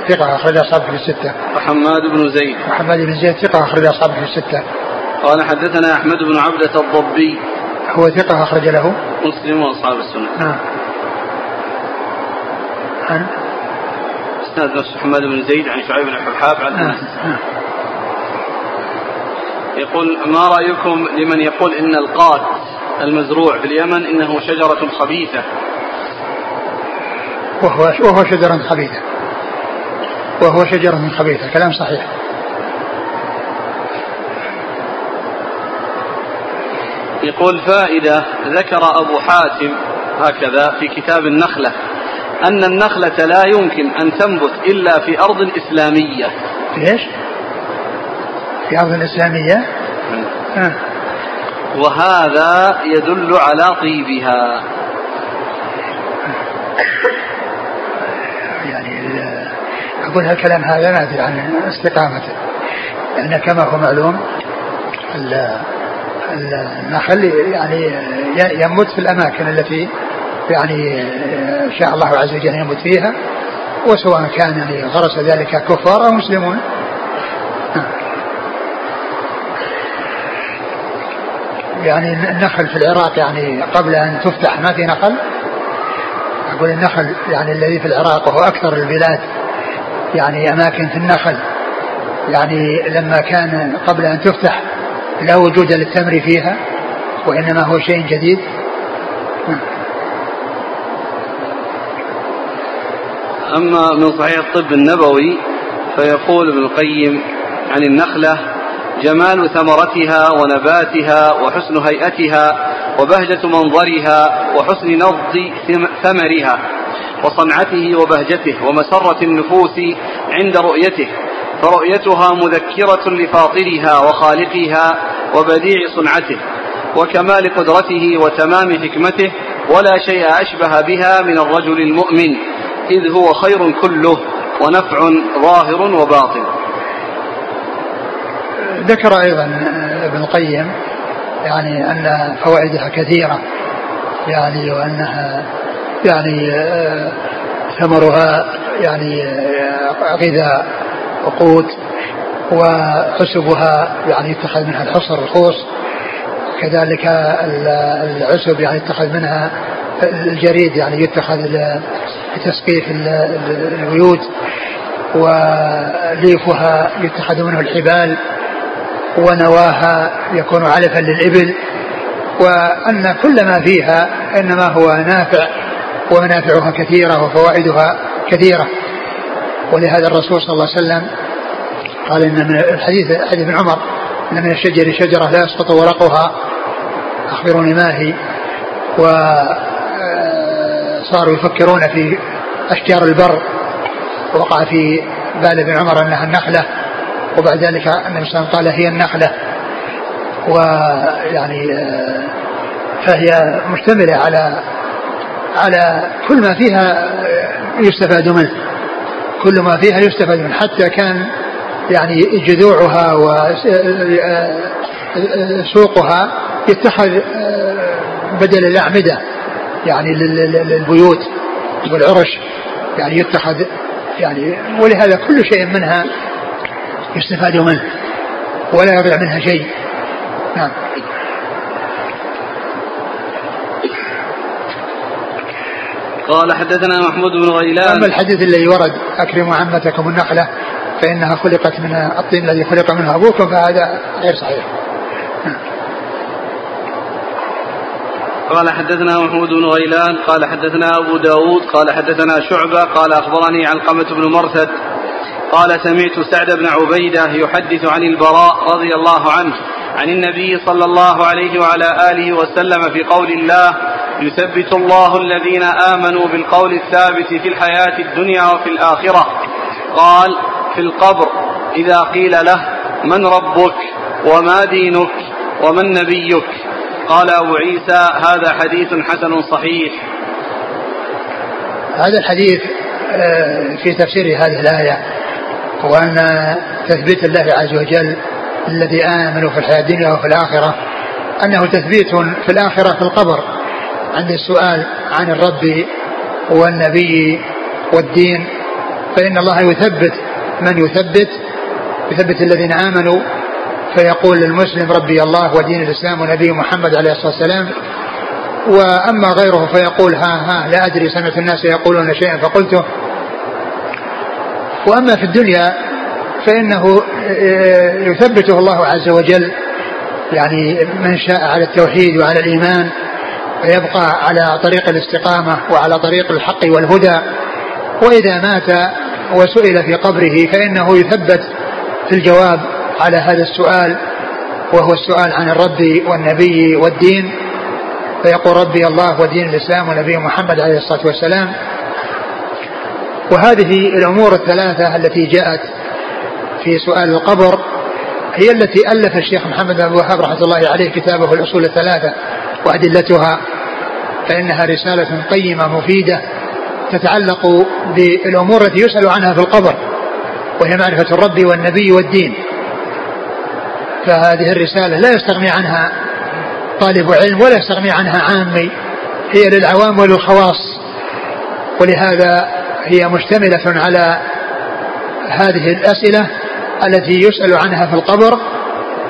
Speaker 2: ثقة أخرج أصحاب الكتب الستة.
Speaker 1: وحماد بن زيد.
Speaker 2: محمد بن زيد ثقة أخرج أصحاب الكتب الستة.
Speaker 1: قال حدثنا أحمد بن عبدة الضبي.
Speaker 2: هو ثقة أخرج له.
Speaker 1: مسلم وأصحاب السنة.
Speaker 2: نعم. عن
Speaker 1: نفسه حماد بن زيد عن شعيب بن الحبحاب عن
Speaker 2: نعم
Speaker 1: أنس.
Speaker 2: نعم.
Speaker 1: يقول ما رأيكم لمن يقول إن القات المزروع في اليمن إنه شجرة خبيثة؟
Speaker 2: وهو وهو شجرة خبيثة. وهو شجرة خبيثة. كلام صحيح.
Speaker 1: يقول فائدة ذكر أبو حاتم هكذا في كتاب النخلة. أن النخلة لا يمكن أن تنبت إلا في أرض إسلامية.
Speaker 2: في إيش؟ في أرض إسلامية؟ آه.
Speaker 1: وهذا يدل على طيبها.
Speaker 2: يعني ال- أقول هالكلام هذا نادر عن استقامته. لأن كما هو معلوم ال- ال- النخل يعني ي- ينبت في الأماكن التي يعني شاء الله عز وجل أن ينبت فيها وسواء كان يعني غرس ذلك كفار أو مسلمون. يعني النخل في العراق يعني قبل أن تفتح ما في نخل؟ أقول النخل يعني الذي في العراق وهو أكثر البلاد يعني أماكن في النخل. يعني لما كان قبل أن تفتح لا وجود للتمر فيها وإنما هو شيء جديد نعم.
Speaker 1: أما من صحيح الطب النبوي فيقول ابن القيم عن النخلة جمال ثمرتها ونباتها وحسن هيئتها وبهجة منظرها وحسن نضج ثم- ثمرها وصنعته وبهجته ومسرة النفوس عند رؤيته فرؤيتها مذكرة لفاطرها وخالقها وبديع صنعته وكمال قدرته وتمام حكمته ولا شيء أشبه بها من الرجل المؤمن. إذ هو خير كله ونفع ظاهر وباطن.
Speaker 2: ذكر أيضا ابن القيم يعني أن فوائدها كثيرة يعني وأنها يعني آه، ثمرها يعني آه، غذاء وقوت وحسبها يعني يتخذ منها الحصر الخوص كذلك ال- العسب يعني يتخذ منها الجريد يعني يتخذ لتسقيف ال- ال- البيوت وليفها يتخذ منه الحبال ونواها يكون علفا للإبل وأن كل ما فيها إنما هو نافع ومنافعها كثيرة وفوائدها كثيرة. ولهذا الرسول صلى الله عليه وسلم قال إن من الحديث حديث ابن عمر إن من الشجر شجرة لا يسقط ورقها أخبروني ما هي. وصاروا يفكرون في أشجار البر وقع في بال ابن عمر أنها النخلة وبعد ذلك النبي صلى قال هي النخلة ويعني آه، فهي مشتملة على على كل ما فيها آه، يستفاد منه كل ما فيها يستفاد منه حتى كان يعني جذوعها وسوقها يتخذ آه، بدل الأعمدة. يعني لل- لل- للبيوت والعرش يعني يتخذ يعني ولهذا كل شيء منها يستفاد منه ولا يضيع منها شيء. نعم.
Speaker 1: قال حدثنا محمود بن غيلان.
Speaker 2: أما الحديث الذي ورد أكرموا عمتكم النخلة فإنها خلقت من الطين الذي خلق منه أبوكم فهذا غير صحيح.
Speaker 1: قال حدثنا محمود بن غيلان قال حدثنا أبو داود قال حدثنا شعبة قال أخبرني علقمة بن مرثد قال سمعت سعد بن عبيدة يحدث عن البراء رضي الله عنه عن النبي صلى الله عليه وعلى آله وسلم في قول الله يثبت الله الذين آمنوا بالقول الثابت في الحياة الدنيا وفي الآخرة قال في القبر إذا قيل له من ربك؟ وما دينك؟ ومن نبيك؟ قال أبو عيسى هذا حديث حسن صحيح.
Speaker 2: هذا الحديث آه، في تفسير هذه الآية وأن تثبيت الله عز وجل الذي آمنوا في الحياة الدنيا وفي الآخرة أنه تثبيت في الآخرة في القبر عند السؤال عن الرب والنبي والدين. فإن الله يثبت من يثبت يثبت الذين آمنوا فيقول للمسلم ربي الله ودين الإسلام ونبي محمد عليه الصلاة والسلام. وأما غيره فيقول ها ها لا أدري سمعت الناس يقولون شيئا فقلته. وأما في الدنيا فإنه يثبته الله عز وجل يعني من شاء على التوحيد وعلى الإيمان ويبقى على طريق الاستقامة وعلى طريق الحق والهدى. وإذا مات وسئل في قبره فإنه يثبت في الجواب على هذا السؤال وهو السؤال عن الرب والنبي والدين. فيقول ربي الله ودين الإسلام ونبي محمد عليه الصلاة والسلام. وهذه الأمور الثلاثة التي جاءت في سؤال القبر هي التي ألف الشيخ محمد بن الوهاب رحمة الله عليه كتابه الأصول الثلاثة وأدلتها. فإنها رسالة قيمة مفيدة تتعلق بالأمور التي يسأل عنها في القبر وهي معرفة الرب والنبي والدين. فهذه الرسالة لا يستغني عنها طالب علم ولا يستغني عنها عامي هي للعوام وللخواص ولهذا هي مشتملة على هذه الأسئلة التي يسأل عنها في القبر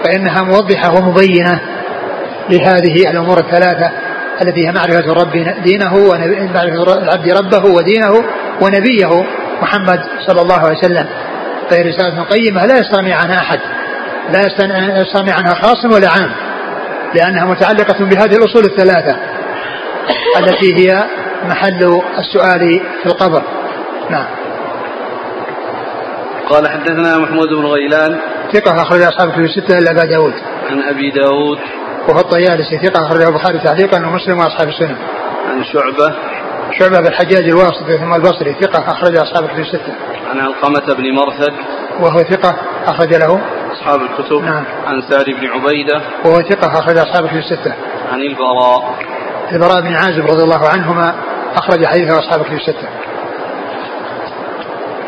Speaker 2: فإنها موضحة ومبينة لهذه الأمور الثلاثة التي هي معرفة الرب دينه ومعرفة العبد ربه ودينه ونبيه محمد صلى الله عليه وسلم. فهي رسالة قيمة لا يستغني عنها أحد. لا يستغني عنها خاص ولا عام لأنها متعلقة بهذه الأصول الثلاثة التي هي محل السؤال في القبر. نعم.
Speaker 1: قال حدثنا محمود بن غيلان.
Speaker 2: ثقة أخرج أصحاب في الستة إلا أبا داود.
Speaker 1: عن أبي داود.
Speaker 2: وهو الطيالسي ثقة أخرجه البخاري تعليقا ومسلم وأصحاب السنة.
Speaker 1: عن شعبة.
Speaker 2: شعبة بن الحجاج الواسطي ثم البصري ثقة أخرج أصحاب في الستة.
Speaker 1: عن علقمة بن مرثد.
Speaker 2: وهو ثقة أخرج له.
Speaker 1: أصحاب الكتب.
Speaker 2: نعم.
Speaker 1: عن سعد بن عبيدة.
Speaker 2: وهو ثقة أخرج أصحاب في الستة.
Speaker 1: عن البراء.
Speaker 2: البراء بن عازب رضي الله عنهما أخرج حديثه أصحاب في الستة.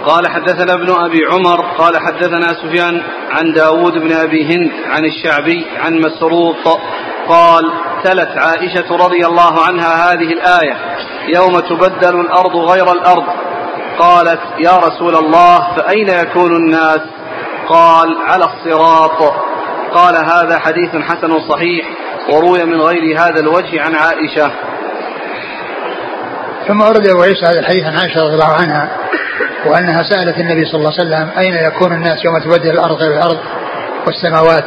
Speaker 1: قال حدثنا ابن أبي عمر قال حدثنا سفيان عن داود بن أبي هند عن الشعبي عن مسروق قال تلت عائشة رضي الله عنها هذه الآية يوم تبدل الأرض غير الأرض. قالت يا رسول الله فأين يكون الناس؟ قال على الصراط. قال هذا حديث حسن صحيح وروي من غير هذا الوجه عن عائشة.
Speaker 2: ثم أورد أبو عيسى هذا الحديث عن عائشة رضي الله عنها. وأنها سألت النبي صلى الله عليه وسلم أين يكون الناس يوم تبدل الأرض غير الأرض والسماوات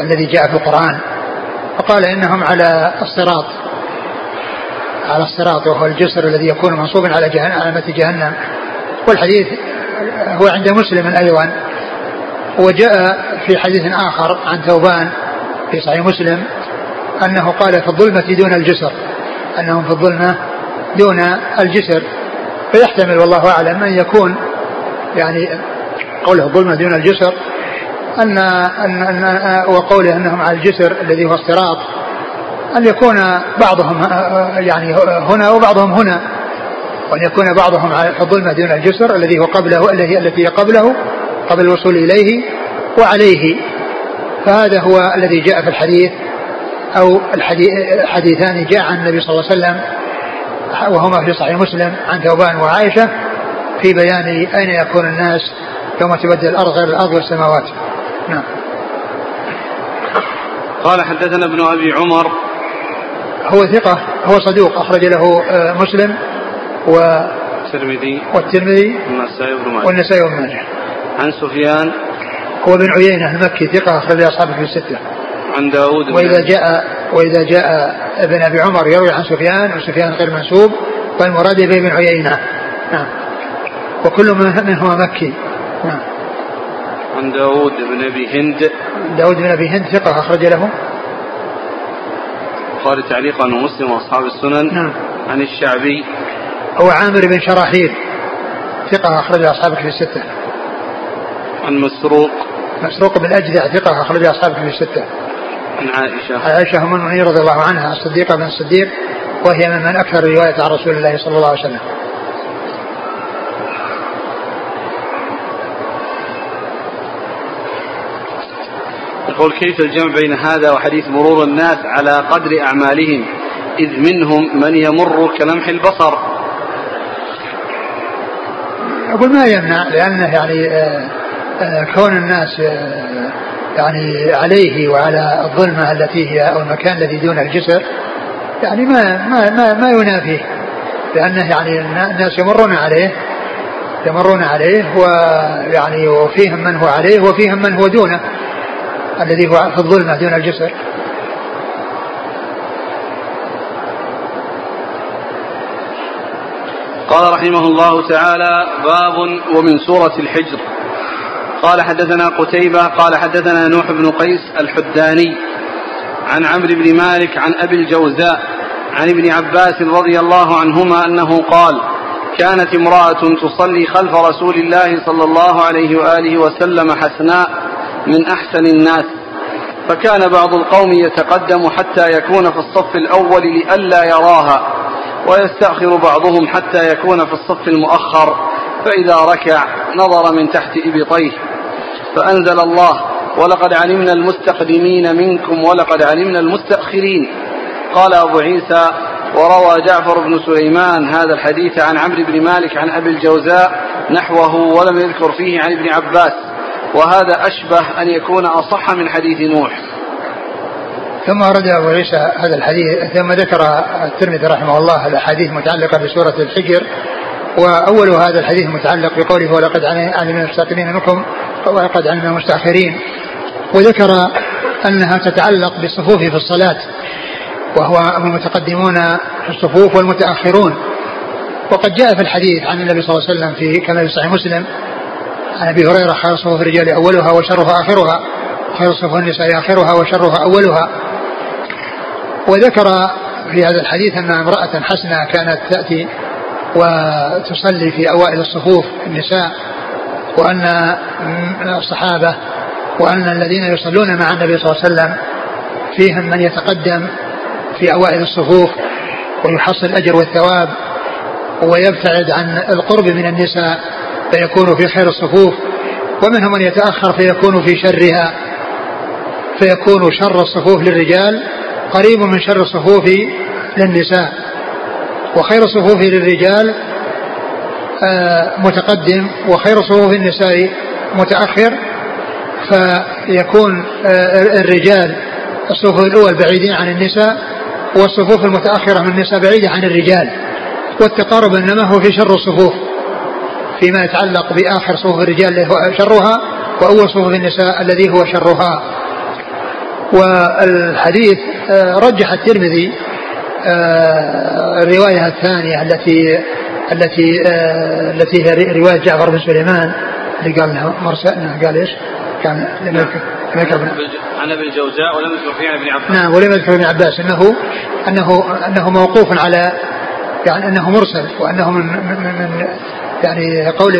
Speaker 2: الذي جاء في القرآن؟ فقال إنهم على الصراط على الصراط وهو الجسر الذي يكون منصوبا على جهنم على متن جهنم. والحديث هو عند مسلم أيضا. وجاء في حديث آخر عن ثوبان في صحيح مسلم أنه قال في الظلمة دون الجسر أنهم في الظلمة دون الجسر. فيحتمل والله أعلم أن يكون يعني قوله ظلمة دون الجسر أن, أن, أن وقوله أنهم على الجسر الذي هو الصراط أن يكون بعضهم يعني هنا وبعضهم هنا. وأن يكون بعضهم في الظلمة دون الجسر الذي هو قبله الذي التي قبله قبل الوصول إليه وعليه. فهذا هو الذي جاء في الحديث أو الحديثان جاء عن النبي صلى الله عليه وسلم وهما في صحيح مسلم عن ثوبان وعائشة في بيان أين يكون الناس يوم تبدل الأرض غير الأرض والسماوات. نعم.
Speaker 1: قال حدثنا ابن أبي عمر.
Speaker 2: هو ثقة هو صدوق أخرج له آه، مسلم و
Speaker 1: الترمذي
Speaker 2: والترمذي
Speaker 1: والنسائي بن ماجه.
Speaker 2: والنسائي بن ماجه.
Speaker 1: عن سفيان.
Speaker 2: هو بن عيينة المكي ثقة أخرج أصحابه في الستة.
Speaker 1: عن داود
Speaker 2: وإذا جاء وإذا جاء ابن أبي عمر يروي عن سفيان وسفيان غير منسوب فالمراد به بن عيينة. نعم. وكل منهما مكي. نعم.
Speaker 1: عن داود بن أبي هند.
Speaker 2: داود بن أبي هند ثقة أخرج له.
Speaker 1: البخاري تعليقا ومسلم وأصحاب السنن.
Speaker 2: نعم.
Speaker 1: عن الشعبي.
Speaker 2: هو عامر بن شراحيل ثقة أخرج أصحابك في الستة.
Speaker 1: عن مسروق.
Speaker 2: مسروق بن أجدع ثقة أخرج أصحابك في الستة.
Speaker 1: عن عائشة.
Speaker 2: عائشة أم المؤمنين رضي الله عنها الصديقة بن الصديق وهي ممن أكثر رواية عن رسول الله صلى الله عليه وسلم.
Speaker 1: يقول كيف الجمع بين هذا وحديث مرور الناس على قدر أعمالهم؟ إذ منهم من يمر كلمح البصر.
Speaker 2: أقول ما يمنع لأنه يعني آه، آه، كون الناس آه، يعني عليه وعلى الظلمة التي هي أو المكان الذي دون الجسر يعني ما ما ما, ما ينافيه لأنه يعني الناس يمرون عليه يمرون عليه ويعني وفيهم من هو عليه وفيهم من هو دونه الذي هو في الظلمة دون الجسر.
Speaker 1: قال رحمه الله تعالى باب ومن سورة الحجر. قال حدثنا قتيبة قال حدثنا نوح بن قيس الحداني عن عمرو بن مالك عن أبي الجوزاء عن ابن عباس رضي الله عنهما أنه قال كانت امرأة تصلي خلف رسول الله صلى الله عليه وآله وسلم حسناء من أحسن الناس فكان بعض القوم يتقدم حتى يكون في الصف الأول لئلا يراها ويستأخر بعضهم حتى يكون في الصف المؤخر فإذا ركع نظر من تحت إبطيه. فأنزل الله ولقد علمنا المستقدمين منكم ولقد علمنا المستأخرين قال أبو عيسى وروى جعفر بن سليمان هذا الحديث عن عمرو بن مالك عن أبي الجوزاء نحوه ولم يذكر فيه عن ابن عباس وهذا أشبه أن يكون أصح من حديث نوح
Speaker 2: ثم ورد أبو عيسى هذا الحديث ثم ذكر الترمذي رحمه الله الأحاديث المتعلقة بسورة الحجر وأول هذا الحديث متعلق بقوله ولقد علم المستقيمين منكم ولقد علم المستأخرين. وذكر أنها تتعلق بالصفوف في الصلاة وهو المتقدمون في الصفوف والمتأخرون. وقد جاء في الحديث عن النبي صلى الله عليه وسلم في كما في صحيح مسلم عن أبي هريرة خير صفوف الرجال أولها وشرها آخرها خير صفوف النساء آخرها وشرها أولها. وذكر في هذا الحديث أن امرأة حسنة كانت تأتي وتصلي في أوائل الصفوف النساء وأن الصحابة وأن الذين يصلون مع النبي صلى الله عليه وسلم فيهم من يتقدم في أوائل الصفوف ويحصل الأجر والثواب ويبتعد عن القرب من النساء فيكون في خير الصفوف ومنهم من يتأخر فيكون في شرها فيكون شر الصفوف للرجال قريب من شر الصفوف للنساء. وخير الصفوف للرجال آه، متقدم وخير صفوف النساء متأخر فيكون آه، الرجال الصفوف الأول بعيدين عن النساء والصفوف المتأخرة من النساء بعيدة عن الرجال. والتقارب إنما هو في شر الصفوف فيما يتعلق بآخر صفوف الرجال الذي هو شرها وأول صفوف النساء الذي هو شرها. والحديث آه، رجح الترمذي الرواية الثانية التي التي آه، التي هي رواية جعفر بن سليمان. اللي قال لها مرسل قال إيش؟ كان لم يذكر
Speaker 1: عن أبي الجوزاء ولم يذكر فيه عن ابن عباس.
Speaker 2: نعم ولم يذكر ابن عباس. إنه إنه إنه موقوف على يعني إنه مرسل وإنه من من, من يعني قول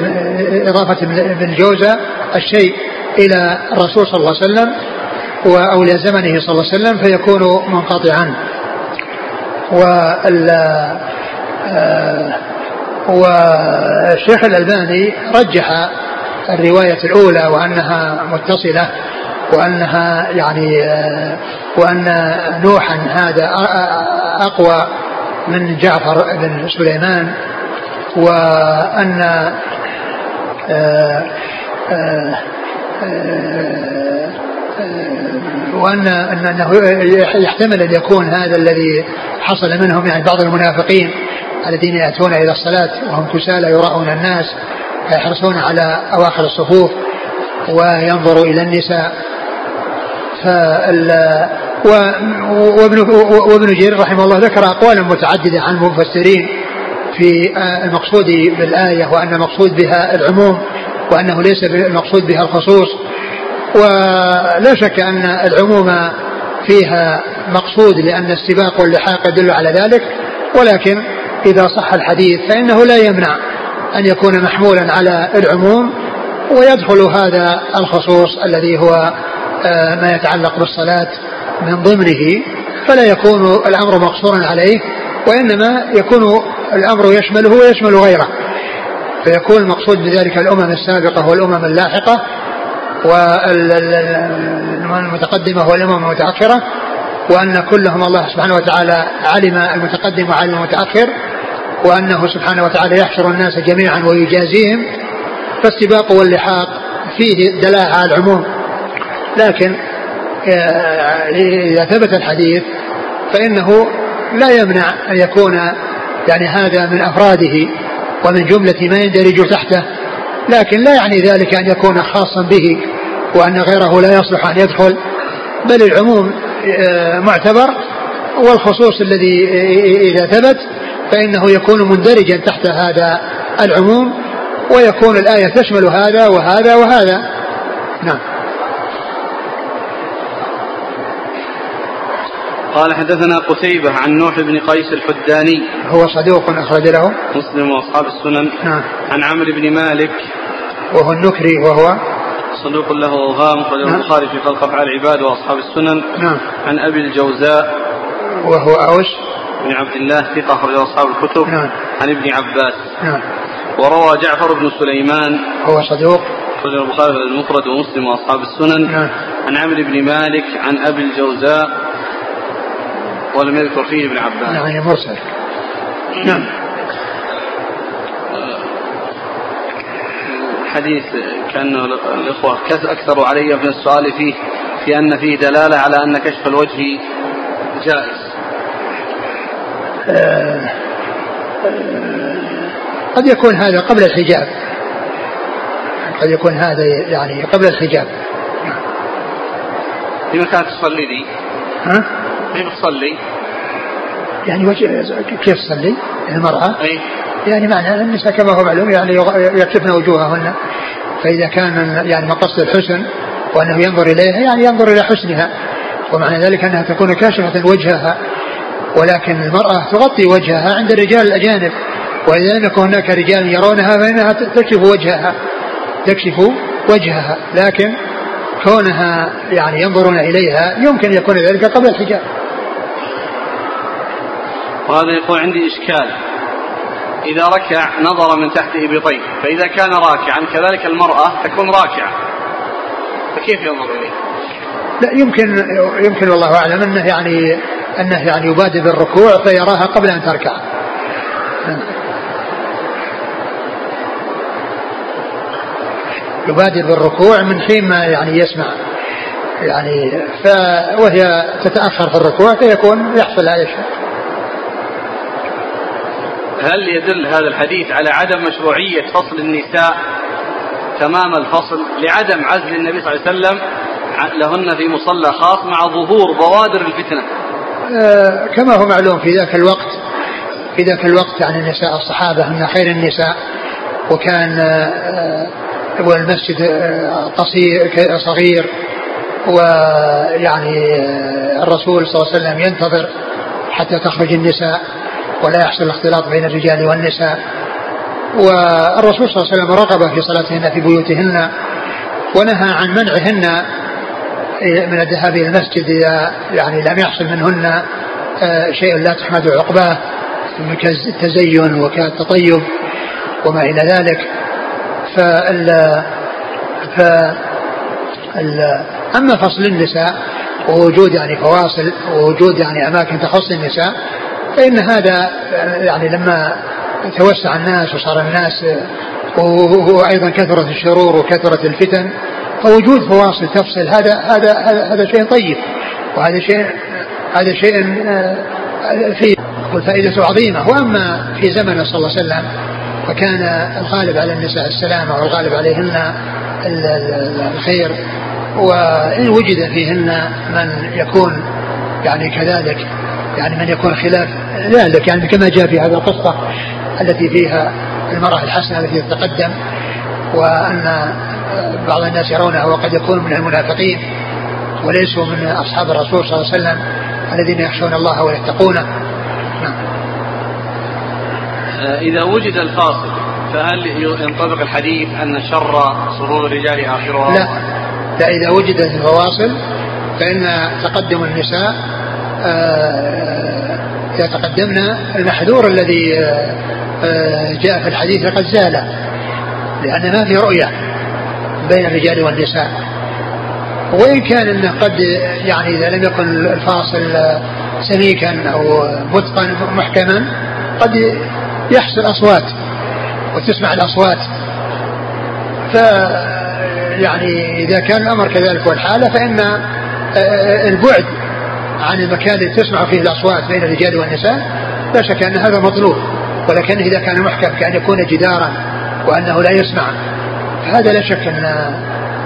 Speaker 2: إضافة ابن جوزة الشيء إلى الرسول صلى الله عليه وسلم أو إلى زمنه صلى الله عليه وسلم فيكون منقطعا. وال آه، والشيخ الألباني رجح الرواية الأولى وأنها متصلة وأنها يعني آه، وأن نوحا هذا أقوى من جعفر بن سليمان وأن آه، آه، آه، وأن أنه يحتمل أن يكون هذا الذي حصل منهم يعني بعض المنافقين الذين يأتون إلى الصلاة وهم كسالى يراؤون الناس فيحرصون على أواخر الصفوف وينظروا إلى النساء. فال وابن وابن جرير رحمه الله ذكر أقوالا متعددة عن المفسرين في المقصود بالآية وأن المقصود بها العموم وأنه ليس المقصود بها الخصوص. ولا شك أن العموم فيها مقصود لأن السباق واللحاق يدل على ذلك. ولكن إذا صح الحديث فإنه لا يمنع أن يكون محمولا على العموم ويدخل هذا الخصوص الذي هو آه، ما يتعلق بالصلاة من ضمنه. فلا يكون الأمر مقصورا عليه وإنما يكون الأمر يشمله ويشمل غيره. فيكون المقصود بذلك الأمم السابقة والأمم اللاحقة والمتقدمة والأمم المتأخرة وأن كلهم الله سبحانه وتعالى علم المتقدم وعلم المتأخر وأنه سبحانه وتعالى يحشر الناس جميعا ويجازيهم فالسباق واللحاق فيه دلاله على العموم. لكن إذا ثبت الحديث فإنه لا يمنع أن يكون يعني هذا من أفراده ومن جملة ما يندرج تحته لكن لا يعني ذلك أن يكون خاصا به. وأن غيره لا يصلح أن يدخل بل العموم آه، معتبر والخصوص الذي إذا ثبت فإنه يكون مندرجا تحت هذا العموم ويكون الآية تشمل هذا وهذا وهذا. نعم.
Speaker 1: قال حدثنا قتيبة عن نوح بن قيس الحداني.
Speaker 2: هو صدوق أخرج له.
Speaker 1: مسلم وأصحاب السنن. نعم. عن عمرو بن مالك.
Speaker 2: وهو النكري وهو
Speaker 1: صدوق له أوهام أخرجه نعم. البخاري في خلق أفعال العباد وأصحاب السنن. نعم. عن أبي الجوزاء
Speaker 2: وهو أوس
Speaker 1: بن عبد الله ثقة أخرجه أصحاب الكتب. نعم. عن ابن عباس. نعم. وروى جعفر بن سليمان.
Speaker 2: هو صدوق.
Speaker 1: أخرجه البخاري المفرد ومسلم وأصحاب السنن. نعم. عن عمرو بن مالك عن أبي الجوزاء. ولم يذكر فيه ابن عباس.
Speaker 2: يعني مرسل. نعم.
Speaker 1: الحديث كأن الإخوة أكثروا علي من السؤال فيه في أن فيه دلالة على أن كشف الوجه جائز
Speaker 2: آه، آه، قد يكون هذا قبل الحجاب قد يكون هذا يعني قبل الحجاب
Speaker 1: لما كانت تصلي لي ها؟ كيف تصلي؟
Speaker 2: يعني وجه كيف تصلي؟ المرأة؟
Speaker 1: أي
Speaker 2: يعني معنى النساء كما هو معلوم يعني يكشفن وجوههن فإذا كان يعني مقصد الحسن وأنه ينظر إليها يعني ينظر إلى حسنها. ومعنى ذلك أنها تكون كاشفة وجهها. ولكن المرأة تغطي وجهها عند الرجال الأجانب. وإذا لم يكن هناك رجال يرونها فإنها تكشف وجهها. تكشف وجهها. لكن كونها يعني ينظرون إليها يمكن يكون ذلك قبل الحجاب.
Speaker 1: وهذا يقول عندي إشكال. إذا ركع نظر من تحت إبطيه فإذا كان راكعا كذلك المرأة تكون راكعة. فكيف ينظر إليه؟
Speaker 2: لا يمكن يمكن والله أعلم أنه يعني أنه يعني يبادر بالركوع فيراها قبل أن تركع. يبادر بالركوع من حين ما يعني يسمع. يعني ف وهي تتأخر في الركوع فيكون يحصل هذا الشيء
Speaker 1: هل يدل هذا الحديث على عدم مشروعية فصل النساء تمام الفصل لعدم عزل النبي صلى الله عليه وسلم لهن في مصلى خاص مع ظهور بوادر الفتنة؟
Speaker 2: آه كما هو معلوم في ذاك الوقت في ذاك الوقت يعني النساء الصحابة من خير النساء وكان آه والمسجد آه، قصير صغير ويعني آه، الرسول صلى الله عليه وسلم ينتظر حتى تخرج النساء. ولا يحصل الاختلاط بين الرجال والنساء. والرسول صلى الله عليه وسلم رغب في صلاتهن في بيوتهن ونهى عن منعهن من الذهاب إلى المسجد اذا يعني لم يحصل منهن آه، شيء لا تحمد عقباه كالتزين وكالتطيب وما إلى ذلك. فال ف أما فصل النساء ووجود يعني فواصل ووجود يعني أماكن تخص النساء فإن هذا يعني لما توسع الناس وصار الناس وأيضا كثرت الشرور وكثرت الفتن فوجود فواصل تفصل هذا هذا هذا شيء طيب وهذا شيء هذا شيء آه، فيه والفائدة عظيمة. وأما في زمن صلى الله عليه وسلم فكان الغالب على النساء السلامة والغالب عليهن الخير. وإن وجد فيهن من يكون يعني كذلك يعني من يكون خلاف ذلك يعني كما جاء في هذه القصة التي فيها المرأة الحسنة التي تتقدم وأن بعض الناس يرونه وقد يكون من المنافقين وليسوا من أصحاب الرسول صلى الله عليه وسلم الذين يخشون الله ويتقونه نعم.
Speaker 1: إذا وجد الفاصل فهل ينطبق الحديث أن شر صدور الرجال آخرها؟
Speaker 2: لا لا إذا وجدت الفواصل فإن تقدم النساء آه، تقدمنا المحذور الذي آه، آه، جاء في الحديث قد زال لأن ما في رؤية بين الرجال والنساء. وإن كان أنه قد يعني إذا لم يكن الفاصل سميكا أو متقن محكما قد يحصل أصوات وتسمع الأصوات. ف يعني إذا كان الأمر كذلك والحالة فإن البعد عن المكان الذي تسمع فيه الأصوات بين الرجال والنساء لا شك أن هذا مطلوب ولكن إذا كان محكم كأن يكون جدارا وأنه لا يسمع. فهذا لا شك أن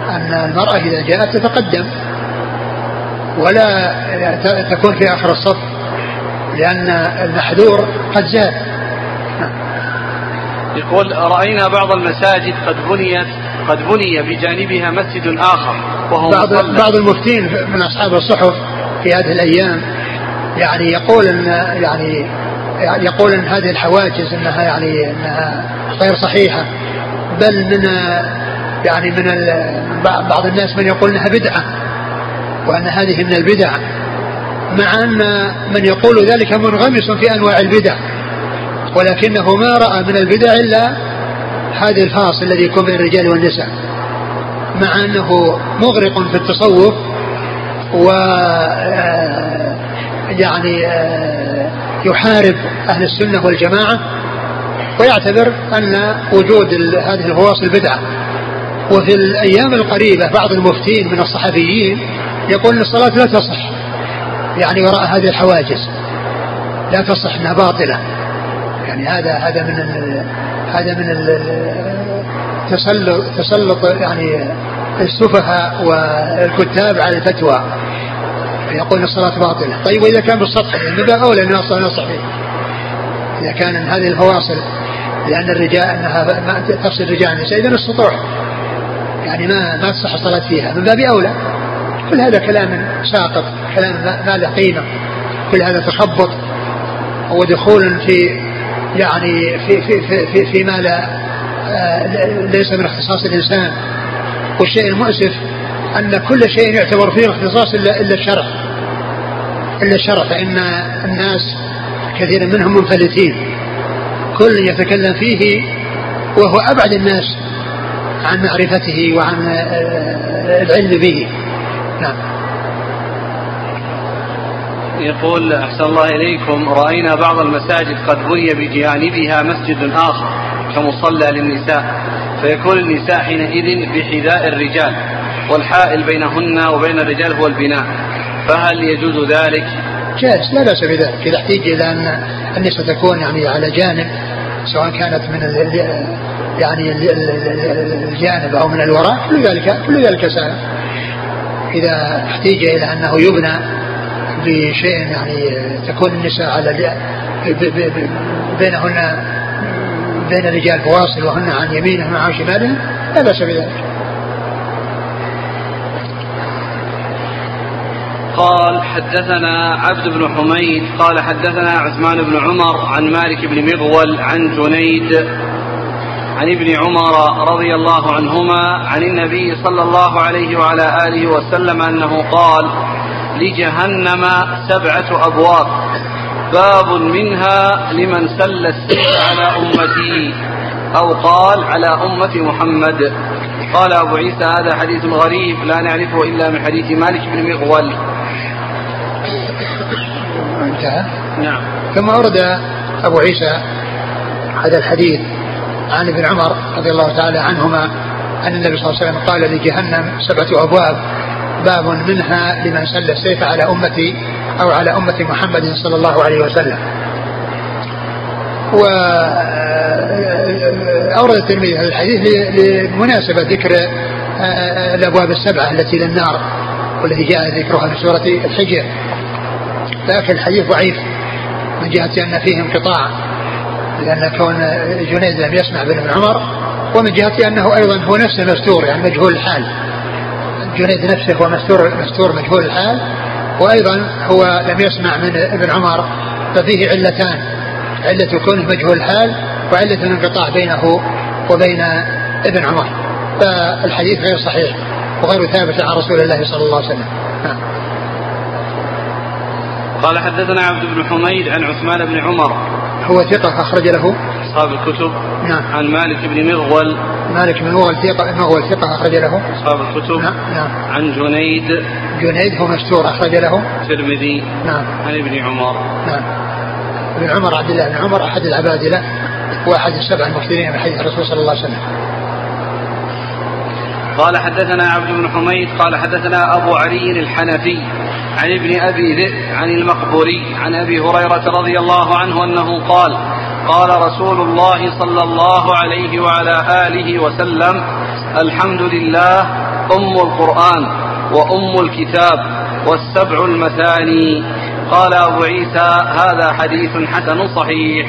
Speaker 2: أن المرأة إذا جاءت تتقدم ولا تكون في آخر الصف لأن المحذور قد زاد.
Speaker 1: يقول رأينا بعض المساجد قد بنيت قد بني بجانبها مسجد آخر وهو
Speaker 2: بعض, بعض المفتين من أصحاب الصحف في هذه الأيام يعني يقول أن يعني يقول أن هذه الحواجز أنها يعني أنها غير صحيحة بل من يعني من بعض الناس من يقول إنها بدعة وأن هذه من البدع مع أن من يقول ذلك منغمس في أنواع البدع ولكنه ما رأى من البدع إلا هذا الفاصل الذي يكون بين الرجال والنساء مع أنه مغرق في التصوف و يعني يحارب أهل السنة والجماعة ويعتبر أن وجود هذه الفواصل بدعه وفي الأيام القريبة بعض المفتين من الصحفيين يقول أن الصلاة لا تصح. يعني وراء هذه الحواجز. لا تصح أنها باطلة. يعني هذا هذا من هذا من تسلط يعني السفهاء والكتاب على الفتوى. يقول الصلاة باطلة. طيب وإذا كان بالسطح من باب أولى أن الصلاة نصح فيه. إذا كان هذه الفواصل لأن الرجال أنها تفصل الرجال النساء إذا السطوح يعني ما ما تصح الصلاة فيها. من باب أولى كل هذا كلام ساقط كلام ما له قيمة. كل هذا تخبط. ودخول في يعني في في في, في فيما لا آه، ليس من اختصاص الإنسان. والشيء المؤسف أن كل شيء يعتبر فيه اختصاص إلا إلا الشرع. إلا الشرع فإن الناس كثير منهم منفلتين. كل يتكلم فيه وهو أبعد الناس عن معرفته وعن آه، العلم به. نعم.
Speaker 1: يقول أحسن الله إليكم. رأينا بعض المساجد قد بني بجانبها مسجد آخر كمصلى للنساء. فيكون النساء حينئذ بحذاء الرجال والحائل بينهن وبين الرجال هو البناء. فهل يجوز ذلك؟
Speaker 2: جائز لا بأس بذلك إذا احتيج إلى أن النساء تكون يعني على جانب سواء كانت من يعني الجانب أو من الوراء كل ذلك كل ذلك سائل إذا احتيج إلى أنه يبنى بشيء يعني تكون النساء على بينهن بين الرجال فواصل وهن عن يمينهم وعن شمالهم لا بأس بذلك.
Speaker 1: قال حدثنا عبد بن حميد قال حدثنا عثمان بن عمر عن مالك بن مغول عن جنيد عن ابن عمر رضي الله عنهما عن النبي صلى الله عليه وعلى آله وسلم أنه قال لجهنم سبعة أبواب باب منها لمن سل السيف على امتي أو قال على أمة محمد. قال أبو عيسى هذا حديث غريب لا نعرفه إلا من حديث مالك بن مغول.
Speaker 2: انتهى
Speaker 1: نعم.
Speaker 2: ثم أورد أبو عيسى هذا الحديث عن ابن عمر رضي الله تعالى عنهما أن النبي صلى الله عليه وسلم قال لجهنم سبعة أبواب باب منها لمن سل السيف على أمتي أو على أمة محمد صلى الله عليه وسلم. و أورد الترمذي هذا الحديث لمناسبة ذكر الأبواب السبعة التي للنار والتي جاء ذكرها في سورة الحجر. لكن الحديث ضعيف من جهة أن فيه انقطاع لأن كون جنيد لم يسمع بن ابن عمر ومن جهة أنه أيضا هو نفسه مستور يعني مجهول الحال. جنيد نفسه هو مستور مستور مجهول الحال وأيضا هو لم يسمع من ابن عمر ففيه علتان علة كونه مجهول الحال وعلة الانقطاع بينه وبين ابن عمر. فالحديث غير صحيح وغير ثابت عن رسول الله صلى الله عليه وسلم. نعم.
Speaker 1: قال حدثنا عبد بن حميد عن عثمان بن عمر.
Speaker 2: هو ثقة أخرج له.
Speaker 1: أصحاب الكتب.
Speaker 2: نعم.
Speaker 1: عن مالك بن مغول.
Speaker 2: مالك بن مغول ثقة مغول ثقة أخرج له.
Speaker 1: أصحاب الكتب.
Speaker 2: نعم نعم.
Speaker 1: عن جنيد.
Speaker 2: جنيد هو مستور أخرج له.
Speaker 1: الترمذي.
Speaker 2: نعم.
Speaker 1: عن ابن عمر.
Speaker 2: نعم. ابن عمر عبد الله بن عمر أحد العبادلة وأحد السبع المكثرين من حديث الرسول صلى الله عليه وسلم.
Speaker 1: قال حدثنا عبد بن حميد قال حدثنا أبو علي الحنفي عن ابن أبي ذئب عن المقبوري عن أبي هريرة رضي الله عنه أنه قال قال رسول الله صلى الله عليه وعلى آله وسلم الحمد لله أم القرآن وأم الكتاب والسبع المثاني. قال أبو عيسى هذا حديث حسن صحيح.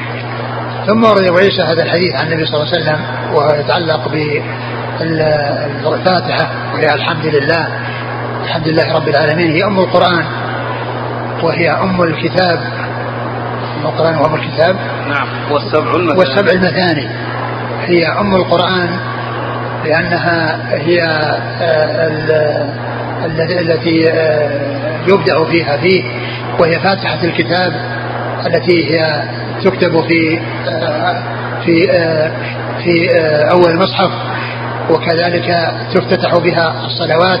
Speaker 2: ثم ورد أبو عيسى هذا الحديث عن النبي صلى الله عليه وسلم وهو يتعلق بالفاتحة وهي الحمد لله. الحمد لله رب العالمين. هي أم القرآن وهي أم الكتاب. أم القرآن وأم الكتاب.
Speaker 1: نعم. والسبع المثاني.
Speaker 2: والسبع المثاني. هي أم القرآن لأنها هي آه، التي آه، يبدأ فيها فيه وهي فاتحة الكتاب التي هي تكتب في آه، في في أول المصحف وكذلك تفتتح بها الصلوات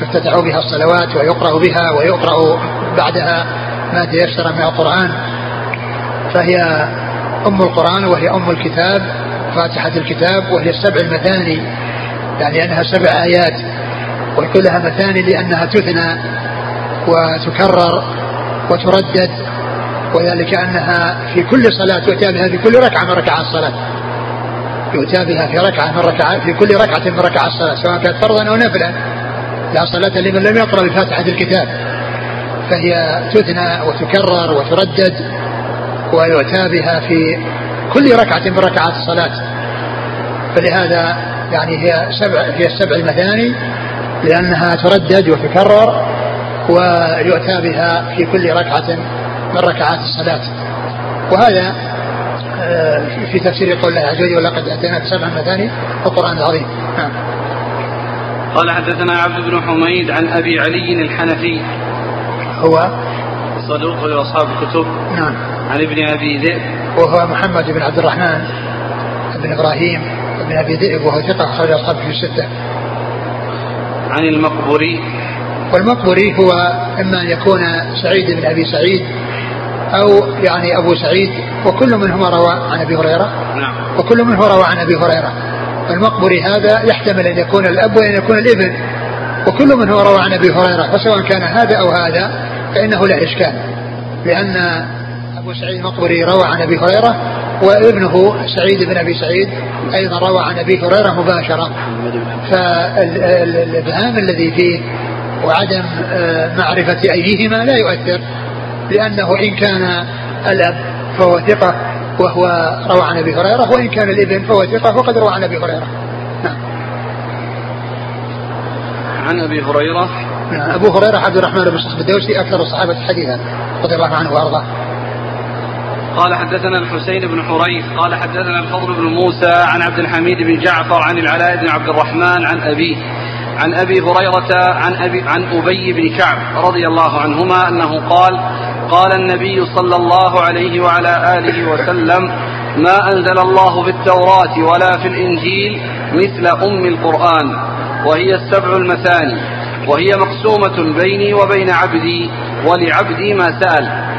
Speaker 2: تفتتح بها الصلوات ويقرأ بها ويقرأ بعدها ما تيسر من القرآن. فهي أم القرآن وهي أم الكتاب فاتحة الكتاب وهي السبع المثاني يعني أنها سبع آيات وكلها مثاني لأنها تثنى وتكرر وتردد وذلك أنها في كل صلاة يؤتى بها في كل ركعة من ركعات الصلاة. يؤتى بها في ركعة من ركعات في كل ركعة من ركعات الصلاة سواء كانت فرضا أو نفلا. لا صلاة لمن لم يقرأ بفاتحة الكتاب. فهي تثنى وتكرر وتردد ويؤتى بها في كل ركعة من ركعات الصلاة. فلهذا يعني هي سبع هي السبع المثاني لأنها تردد وتكرر ويؤتى بها في كل ركعة من ركعات الصلاة. وهذا في تفسير قول الله عز وجل ولقد اتيناك سبعا مثاني القران العظيم. نعم.
Speaker 1: قال حدثنا عبد بن حميد عن أبي علي الحنفي.
Speaker 2: هو؟
Speaker 1: صدوق لأصحاب الكتب.
Speaker 2: نعم.
Speaker 1: عن ابن أبي ذئب.
Speaker 2: وهو محمد بن عبد الرحمن بن إبراهيم بن أبي ذئب وهو ثقة أخرج اصحابه في الستة.
Speaker 1: عن المقبوري.
Speaker 2: والمقبري هو إما أن يكون سعيد بن أبي سعيد أو يعني أبو سعيد وكل منهما روى عن أبي هريرة.
Speaker 1: نعم.
Speaker 2: وكل منهما روى عن أبي هريرة. المقبري هذا يحتمل أن يكون الأب وأن يكون الإبن. وكل من هو روى عن أبي هريرة فسواء كان هذا أو هذا فإنه لا إشكال. لأن أبو سعيد المقبري روى عن أبي هريرة وابنه سعيد بن أبي سعيد أيضا روى عن أبي هريرة مباشرة. فالإبهام الذي فيه وعدم آه، معرفة أيهما لا يؤثر. لأنه إن كان الأب فهو ثقة وهو روى عن أبي هريرة وإن كان الإبن فهو ثقة وقد روى عن أبي هريرة. نعم.
Speaker 1: عن أبي هريرة.
Speaker 2: نعم. أبو هريرة عبد الرحمن بن صخر الدوسي أكثر الصحابة حديثا رضي الله عنه وأرضاه.
Speaker 1: قال حدثنا الحسين بن حريث قال حدثنا الفضل بن موسى عن عبد الحميد بن جعفر عن العلاء بن عبد الرحمن عن أبيه عن أبي هريرة عن أبي عن أبي بن كعب رضي الله عنهما أنه قال قال النبي صلى الله عليه وعلى آله وسلم ما أنزل الله في التوراة ولا في الإنجيل مثل أم القرآن وهي السبع المثاني وهي مقسومة بيني وبين عبدي ولعبدي ما سأل.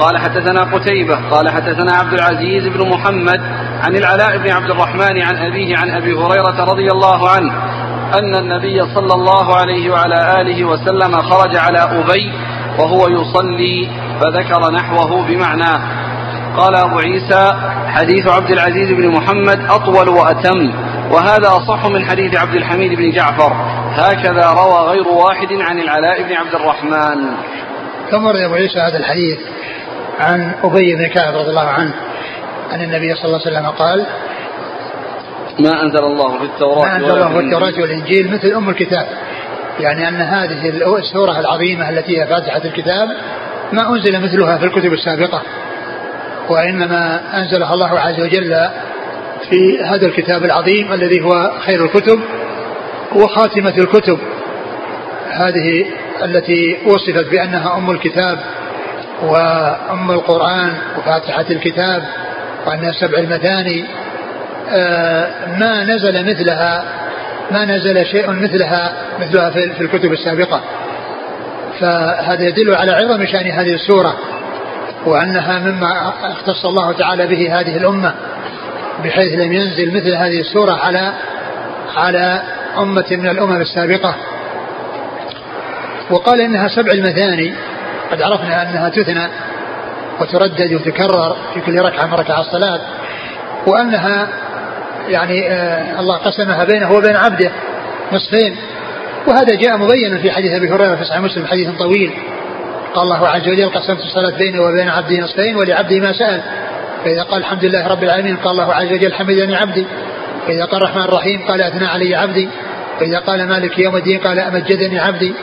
Speaker 1: قال حدثنا قتيبة قال حدثنا عبد العزيز بن محمد عن العلاء بن عبد الرحمن عن أبيه عن أبي هريرة رضي الله عنه أن النبي صلى الله عليه وعلى آله وسلم خرج على أبي وهو يصلي فذكر نحوه بمعناه قال أبو عيسى حديث عبد العزيز بن محمد أطول وأتم وهذا أصح من حديث عبد الحميد بن جعفر. هكذا روى غير واحد عن العلاء بن عبد الرحمن.
Speaker 2: ثم أبو عيسى هذا الحديث عن أبي بن كعب رضي الله عنه أن النبي صلى الله عليه وسلم قال
Speaker 1: ما أنزل الله في التوراة
Speaker 2: ما أنزل الله في التوراة والإنجيل مثل أم الكتاب. يعني أن هذه السورة العظيمة التي هي فاتحة الكتاب ما أنزل مثلها في الكتب السابقة. وإنما أنزلها الله عز وجل في هذا الكتاب العظيم الذي هو خير الكتب وخاتمة الكتب. هذه التي وصفت بأنها أم الكتاب وأم القرآن وفاتحة الكتاب وأنها سبع المثاني. آه، ما نزل مثلها ما نزل شيء مثلها مثلها في الكتب السابقة. فهذا يدل على عظم شأن هذه السورة وأنها مما اختص الله تعالى به هذه الأمة بحيث لم ينزل مثل هذه السورة على على أمة من الأمم السابقة. وقال إنها سبع المثاني قد عرفنا أنها تثنى وتردد وتكرر في كل ركعة من ركعة الصلاة وأنها يعني آه الله قسمها بينه وبين عبده نصفين. وهذا جاء مبينا في حديث أبي هريرة في صحيح مسلم حديث طويل. قال الله عز وجل قسمت الصلاة بيني وبين عبدي نصفين ولعبدي ما سأل. فإذا قال الحمد لله رب العالمين قال الله عز وجل حمدني عبدي. فإذا قال الرحمن الرحيم قال أثنى علي عبدي. فإذا قال مالك يوم الدين قال أمجدني عبدي.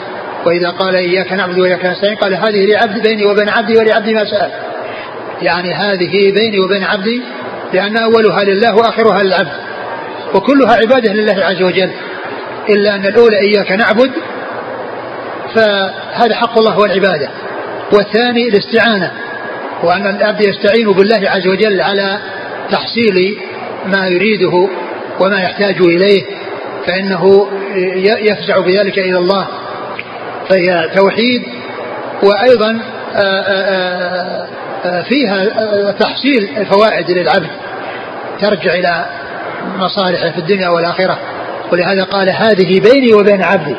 Speaker 2: وإذا قال إياك نعبد وإياك نستعين قال هذه لعبدي بيني وبين عبدي ولعبدي ما سأل. يعني هذه بيني وبين عبدي لأن أولها لله وآخرها للعبد وكلها عبادة لله عز وجل إلا أن الأولى إياك نعبد فهذا حق الله والعبادة والثاني الاستعانة وأن العبد يستعين بالله عز وجل على تحصيل ما يريده وما يحتاج إليه فإنه يفزع بذلك إلى الله فهي توحيد وأيضا فيها تحصيل الفوائد للعبد. ترجع إلى مصالحه في الدنيا والآخرة. ولهذا قال هذه بيني وبين عبدي.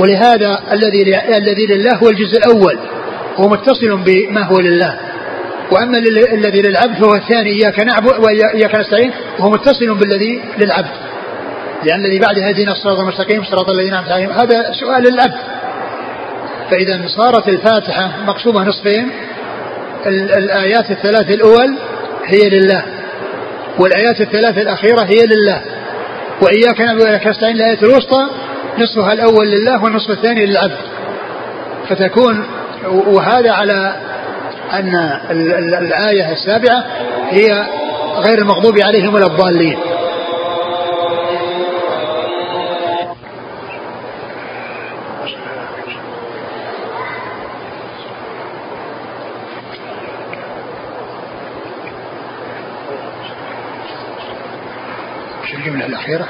Speaker 2: ولهذا الذي الذي لله هو الجزء الأول. هو متصل بما هو لله. وأما الذي للعبد فهو الثاني. إياك نعبد واياك نستعين. وهو متصل بالذي للعبد. لأن الذي بعد هدينا الصراط المستقيم صراط الذين أنعمت عليهم. هذا سؤال للعبد. فإذا صارت الفاتحة مقسومة نصفين. الآيات الثلاث الأول هي لله. والآيات الثلاث الأخيرة هي لله. وإياك نعبد وإياك نستعين الآية الوسطى نصفها الأول لله والنصف الثاني للعبد. فتكون وهذا على أن الآية السابعة هي غير المغضوب عليهم ولا الضالين. الأخيرة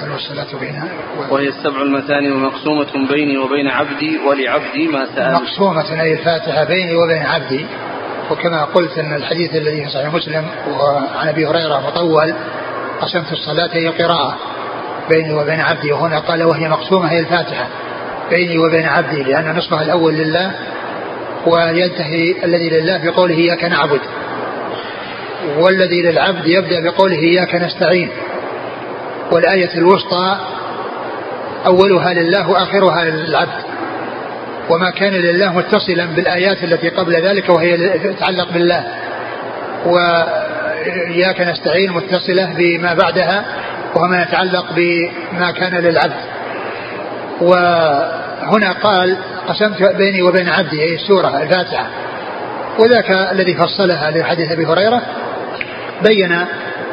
Speaker 2: قال؟ والصلاة بينها
Speaker 1: وهي السبع المثاني ومقسومة بيني وبين عبدي ولعبدي ما سأل.
Speaker 2: مقسومة أي الفاتحة بيني وبين عبدي. وكما قلت أن الحديث الذي في صحيح مسلم وعن أبي هريرة مطول قسمت الصلاة هي القراءة بيني وبين عبدي. وهنا قال وهي مقسومة هي الفاتحة بيني وبين عبدي لأن نصفها الأول لله وينتهي الذي لله بقوله إياك نعبد. والذي للعبد يبدأ بقوله إياك نستعين. والآية الوسطى أولها لله وآخرها للعبد. وما كان لله متصلا بالآيات التي قبل ذلك وهي تتعلق بالله. وإياك نستعين متصلة بما بعدها وما يتعلق بما كان للعبد. وهنا قال قسمت بيني وبين عبدي أي السورة الفاتحة. وذاك الذي فصلها لحديث أبي هريرة بين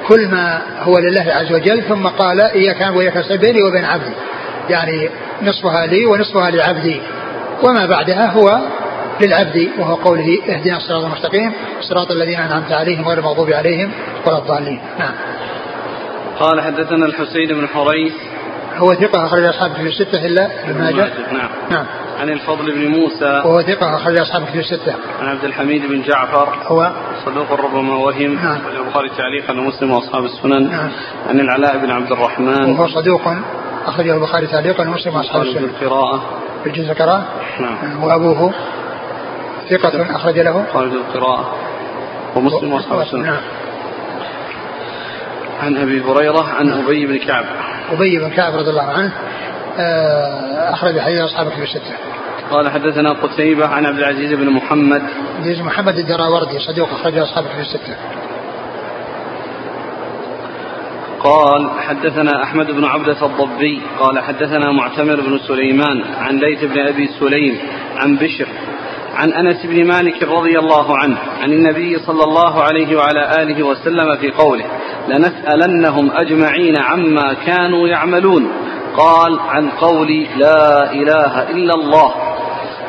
Speaker 2: كل ما هو لله عز وجل ثم قال إياك وإياك بيني وبين عبدي. يعني نصفها لي ونصفها لعبدي. وما بعدها هو للعبد وهو قوله اهدنا الصراط المستقيم صراط الذين أنعمت عليهم غير المغضوب عليهم ولا الضالين. نعم.
Speaker 1: قال حدثنا الحسين بن حريث.
Speaker 2: هو ثقة أخرج أصحابه في الستة إلا ابن ماجه
Speaker 1: نعم.
Speaker 2: نعم.
Speaker 1: عن الفضل بن موسى.
Speaker 2: وهو ثقة أخرج أصحاب كتب الستة.
Speaker 1: عن عبد الحميد بن جعفر.
Speaker 2: هو؟
Speaker 1: صدوق ربما وهم.
Speaker 2: نعم.
Speaker 1: البخاري تعليقا ومسلم وأصحاب السنن.
Speaker 2: نعم.
Speaker 1: عن العلاء بن عبد الرحمن.
Speaker 2: وهو صدوق أخرجه البخاري تعليقا ومسلم وأصحاب السنة
Speaker 1: القراءة.
Speaker 2: في الجزء قراءة
Speaker 1: نعم.
Speaker 2: وأبوه؟ ثقة أخرج له.
Speaker 1: في القراءة. ومسلم وأصحاب السنن.
Speaker 2: نعم
Speaker 1: عن أبي هريرة عن أبي بن كعب.
Speaker 2: أبي بن كعب رضي الله عنه. أخرج حديث أصحاب كتب الستة.
Speaker 1: قال حدثنا قتيبة عن عبد العزيز بن محمد.
Speaker 2: عزيز محمد الدراوردي صديق أخرج أصحاب كتب الستة.
Speaker 1: قال حدثنا أحمد بن عبدة الضبي قال حدثنا معتمر بن سليمان عن ليث بن أبي سليم عن بشر عن أنس بن مالك رضي الله عنه عن النبي صلى الله عليه وعلى آله وسلم في قوله لنسألنهم أجمعين عما كانوا يعملون. قال عن قول لا إله إلا الله.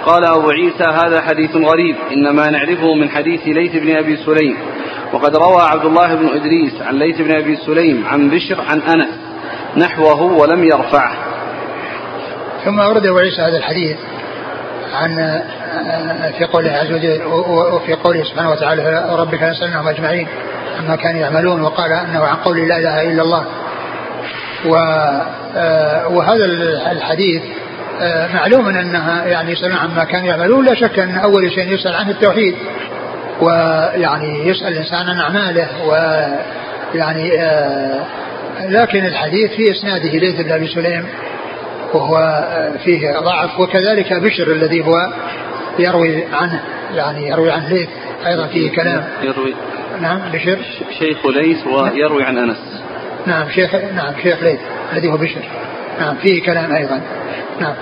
Speaker 1: قال أبو عيسى هذا حديث غريب إنما نعرفه من حديث ليث بن أبي سليم. وقد روى عبد الله بن إدريس عن ليث بن أبي سليم عن بشر عن أنس نحوه ولم يرفعه.
Speaker 2: ثم أورد أبو عيسى هذا الحديث عن في قوله عز وجل وفي قوله سبحانه وتعالى ربك نسألناهم أجمعين عما كانوا يعملون وقال أنه عن قول لا إله إلا الله. وهذا الحديث معلوم أنها يعني يسألون عما كانوا يعملون لا شك أن أول شيء يسأل عنه التوحيد ويعني يسأل الإنسان عن أعماله ويعني لكن الحديث في إسناده ليث بن أبي سليم وهو فيه ضعف وكذلك بشر الذي هو يروي عنه يعني يروي عن ليث أيضا فيه كلام.
Speaker 1: يروي.
Speaker 2: نعم بشر.
Speaker 1: شيخ ليث ويروي عن أنس.
Speaker 2: نعم شيخ نعم شيخ ليث الذي هو بشر. نعم فيه كلام أيضا. نعم.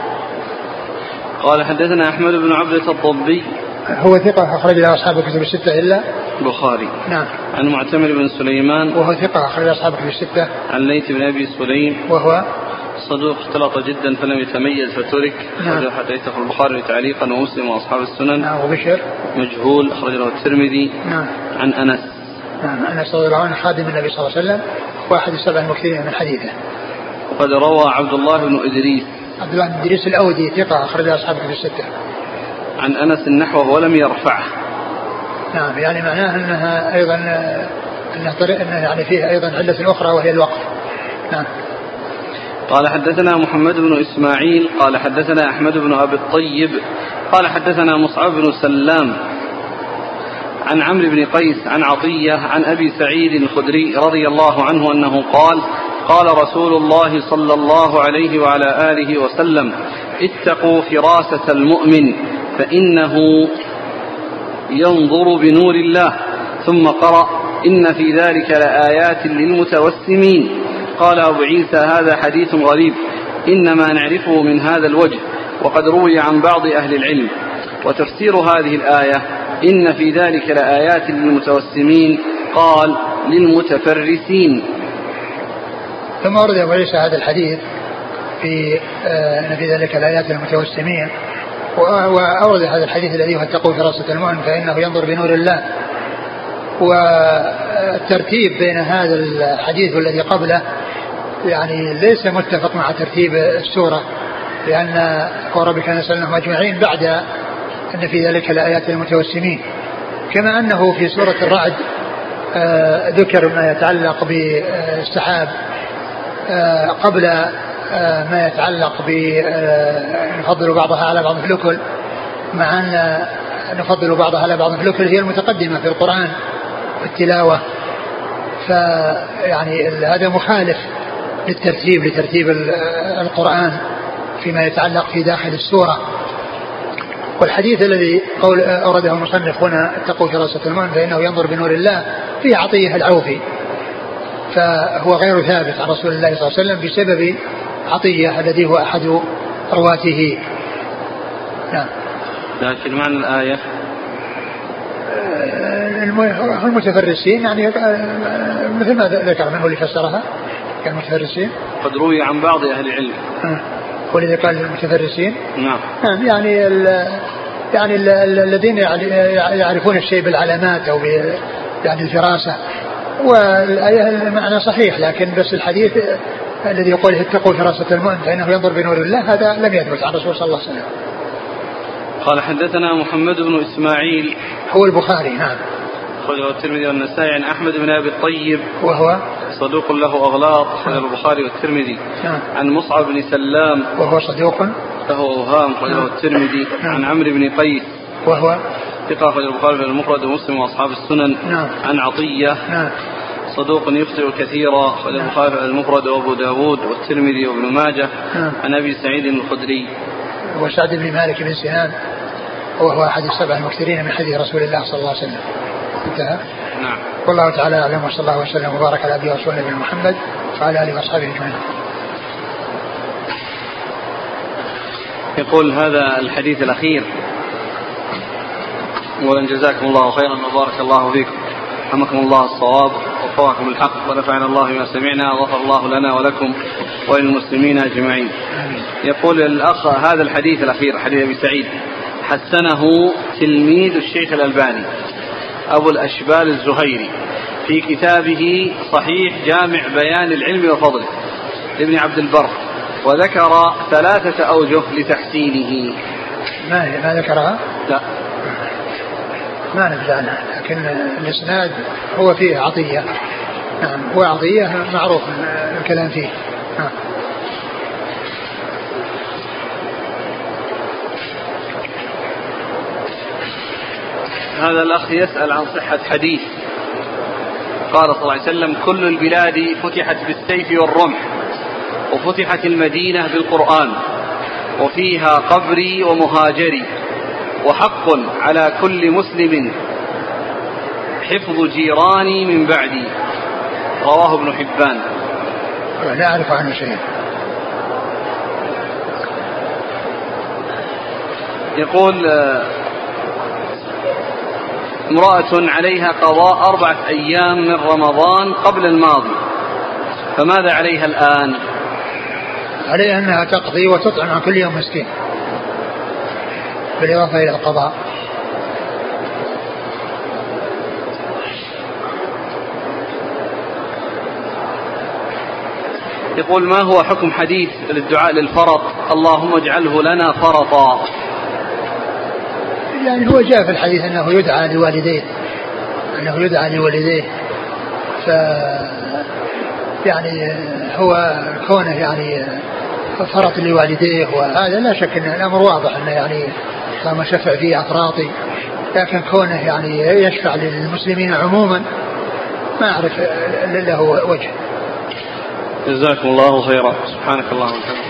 Speaker 1: قال حدثنا أحمد بن عبدة الضبي
Speaker 2: هو ثقة أخرج له أصحاب الكتب الستة إلا؟
Speaker 1: البخاري
Speaker 2: نعم.
Speaker 1: عن معتمر بن سليمان.
Speaker 2: وهو ثقة أخرج له أصحاب الكتب الستة.
Speaker 1: عن ليث بن أبي سليم.
Speaker 2: وهو؟
Speaker 1: صدوق اختلط جدا فلم يتميز فترك.
Speaker 2: نعم.
Speaker 1: حديثه البخاري تعليقا ومسلم وأصحاب السنن.
Speaker 2: نعم وبشر
Speaker 1: مجهول أخرج له الترمذي.
Speaker 2: نعم.
Speaker 1: عن أنس.
Speaker 2: نعم أنس رضي الله عنه خادم النبي صلى الله عليه وسلم واحد السبع المكثرين من حديثه.
Speaker 1: وقد روى عبد الله بن إدريس.
Speaker 2: عبد الله بن إدريس الأودي ثقة أخرج له أصحاب الكتب الستة.
Speaker 1: عن أنس نحوه ولم يرفعه.
Speaker 2: نعم يعني معناه أنها أيضا أنها طريق أنها يعني فيها أيضا علة أخرى وهي الوقف نعم.
Speaker 1: قال حدثنا محمد بن إسماعيل قال حدثنا أحمد بن أبي الطيب قال حدثنا مصعب بن سلام عن عمرو بن قيس عن عطية عن أبي سعيد الخدري رضي الله عنه أنه قال قال رسول الله صلى الله عليه وعلى آله وسلم اتقوا فراسة المؤمن فإنه ينظر بنور الله. ثم قرأ إن في ذلك لآيات للمتوسمين. قال أبو عيسى هذا حديث غريب إنما نعرفه من هذا الوجه وقد روي عن بعض أهل العلم. وتفسير هذه الآية إن في ذلك لآيات للمتوسمين. قال للمتفرسين.
Speaker 2: ثم ورد أبو عيسى هذا الحديث في آه، أن في ذلك الآيات للمتوسمين. وأورد هذا الحديث الذي هو اتقوا فراسة المؤمن فإنه ينظر بنور الله. والترتيب بين هذا الحديث والذي قبله يعني ليس متفق مع ترتيب السورة لأن وربك نسألناهم أجمعين بعد أن في ذلك الآيات للمتوسمين. كما أنه في سورة الرعد آه، ذكر ما يتعلق بالسحاب آه، قبل آه، ما يتعلق بنفضل بعضها على بعض في الأكل مع أن نفضل بعضها على بعض في الأكل هي المتقدمة في القرآن في التلاوة. فيعني هذا مخالف للترتيب لترتيب القرآن فيما يتعلق في داخل السورة. والحديث الذي قول أورده المصنف هنا اتقوا فراسة المؤمن فإنه ينظر بنور الله فيه عطية العوفي. فهو غير ثابت عن رسول الله صلى الله عليه وسلم بسبب عطية الذي هو أحد رواته. نعم.
Speaker 1: لكن معنى الآية.
Speaker 2: المتفرسين يعني مثل ما ذكر من هو اللي فسرها كالمتفرسين
Speaker 1: قد روي عن بعض أهل العلم.
Speaker 2: ولذا قال المتفرسين
Speaker 1: نعم.
Speaker 2: نعم يعني ال يعني ال الذين يعرفون الشيء بالعلامات أو يعني الفراسة. والايه المعنى صحيح لكن بس الحديث الذي يقول اتقوا فراسة المؤمن فإنه ينظر بنور الله هذا لم يثبت عن الرسول صلى الله عليه وسلم.
Speaker 1: قال حدثنا محمد بن إسماعيل.
Speaker 2: هو البخاري نعم.
Speaker 1: أخرجه الترمذي والنسائي عن أحمد بن أبي الطيب.
Speaker 2: وهو؟
Speaker 1: صدوق له أغلاط أخرجه البخاري والترمذي.
Speaker 2: نعم.
Speaker 1: عن مصعب بن سلام.
Speaker 2: وهو صدوق؟
Speaker 1: له أوهام أخرجه
Speaker 2: نعم.
Speaker 1: الترمذي.
Speaker 2: نعم.
Speaker 1: عن عمرو بن قيس.
Speaker 2: وهو؟
Speaker 1: ثقة أخرجه البخاري في المفرد ومسلم وأصحاب السنن.
Speaker 2: نعم.
Speaker 1: عن عطية.
Speaker 2: نعم.
Speaker 1: صدوق يخطئ كثيرا أخرجه البخاري في المفرد وأبو داود والترمذي وابن ماجه.
Speaker 2: نعم.
Speaker 1: عن أبي سعيد الخدري.
Speaker 2: وسعد بن مالك بن سنان وهو أحد السبع المكثرين من حديث رسول الله صلى الله عليه وسلم. انتهى.
Speaker 1: نعم.
Speaker 2: والله تعالى أعلم وصلى الله وسلم وبارك على ابي ورسوله نبينا محمد وعلى آله وأصحابه أجمعين.
Speaker 1: يقول هذا الحديث الأخير. أولا جزاكم الله خيرا وبارك الله فيكم. رحمكم الله الصواب ووفقكم الحق ونفعنا الله بما سمعنا وغفر الله لنا ولكم وللمسلمين أجمعين. يقول الأخ هذا الحديث الأخير حديث أبي سعيد. حسنه تلميذ الشيخ الألباني. أبو الأشبال الزهيري في كتابه صحيح جامع بيان العلم وفضله لابن عبد البر وذكر ثلاثة أوجه لتحسينه
Speaker 2: ما هي ما ذكرها؟
Speaker 1: لا
Speaker 2: ما ندري عنها لكن الإسناد هو فيه عطية نعم هو عطيه معروف الكلام فيه نعم.
Speaker 1: هذا الأخ يسأل عن صحة حديث. قال صلى الله عليه وسلم كل البلاد فتحت بالسيف والرمح وفتحت المدينة بالقرآن وفيها قبري ومهاجري وحق على كل مسلم حفظ جيراني من بعدي. رواه ابن حبان.
Speaker 2: لا أعرف عنه شيء
Speaker 1: يقول امرأة عليها قضاء أربعة أيام من رمضان قبل الماضي. فماذا عليها الآن؟
Speaker 2: عليها أنها تقضي وتطعم عن كل يوم مسكين. بالإضافة إلى القضاء.
Speaker 1: يقول ما هو حكم حديث للدعاء للفرط؟ اللهم اجعله لنا فرطا.
Speaker 2: يعني هو جاء في الحديث أنه يدعى لوالديه أنه يدعى لوالديه. ف يعني هو كونه يعني فرط لوالديه وهذا لا شك أن الأمر واضح أنه يعني كما شفع فيه افراطي لكن كونه يعني يشفع للمسلمين عموما ما أعرف له وجه.
Speaker 1: جزاكم الله خيرا. سبحانك اللهم وبحمدك.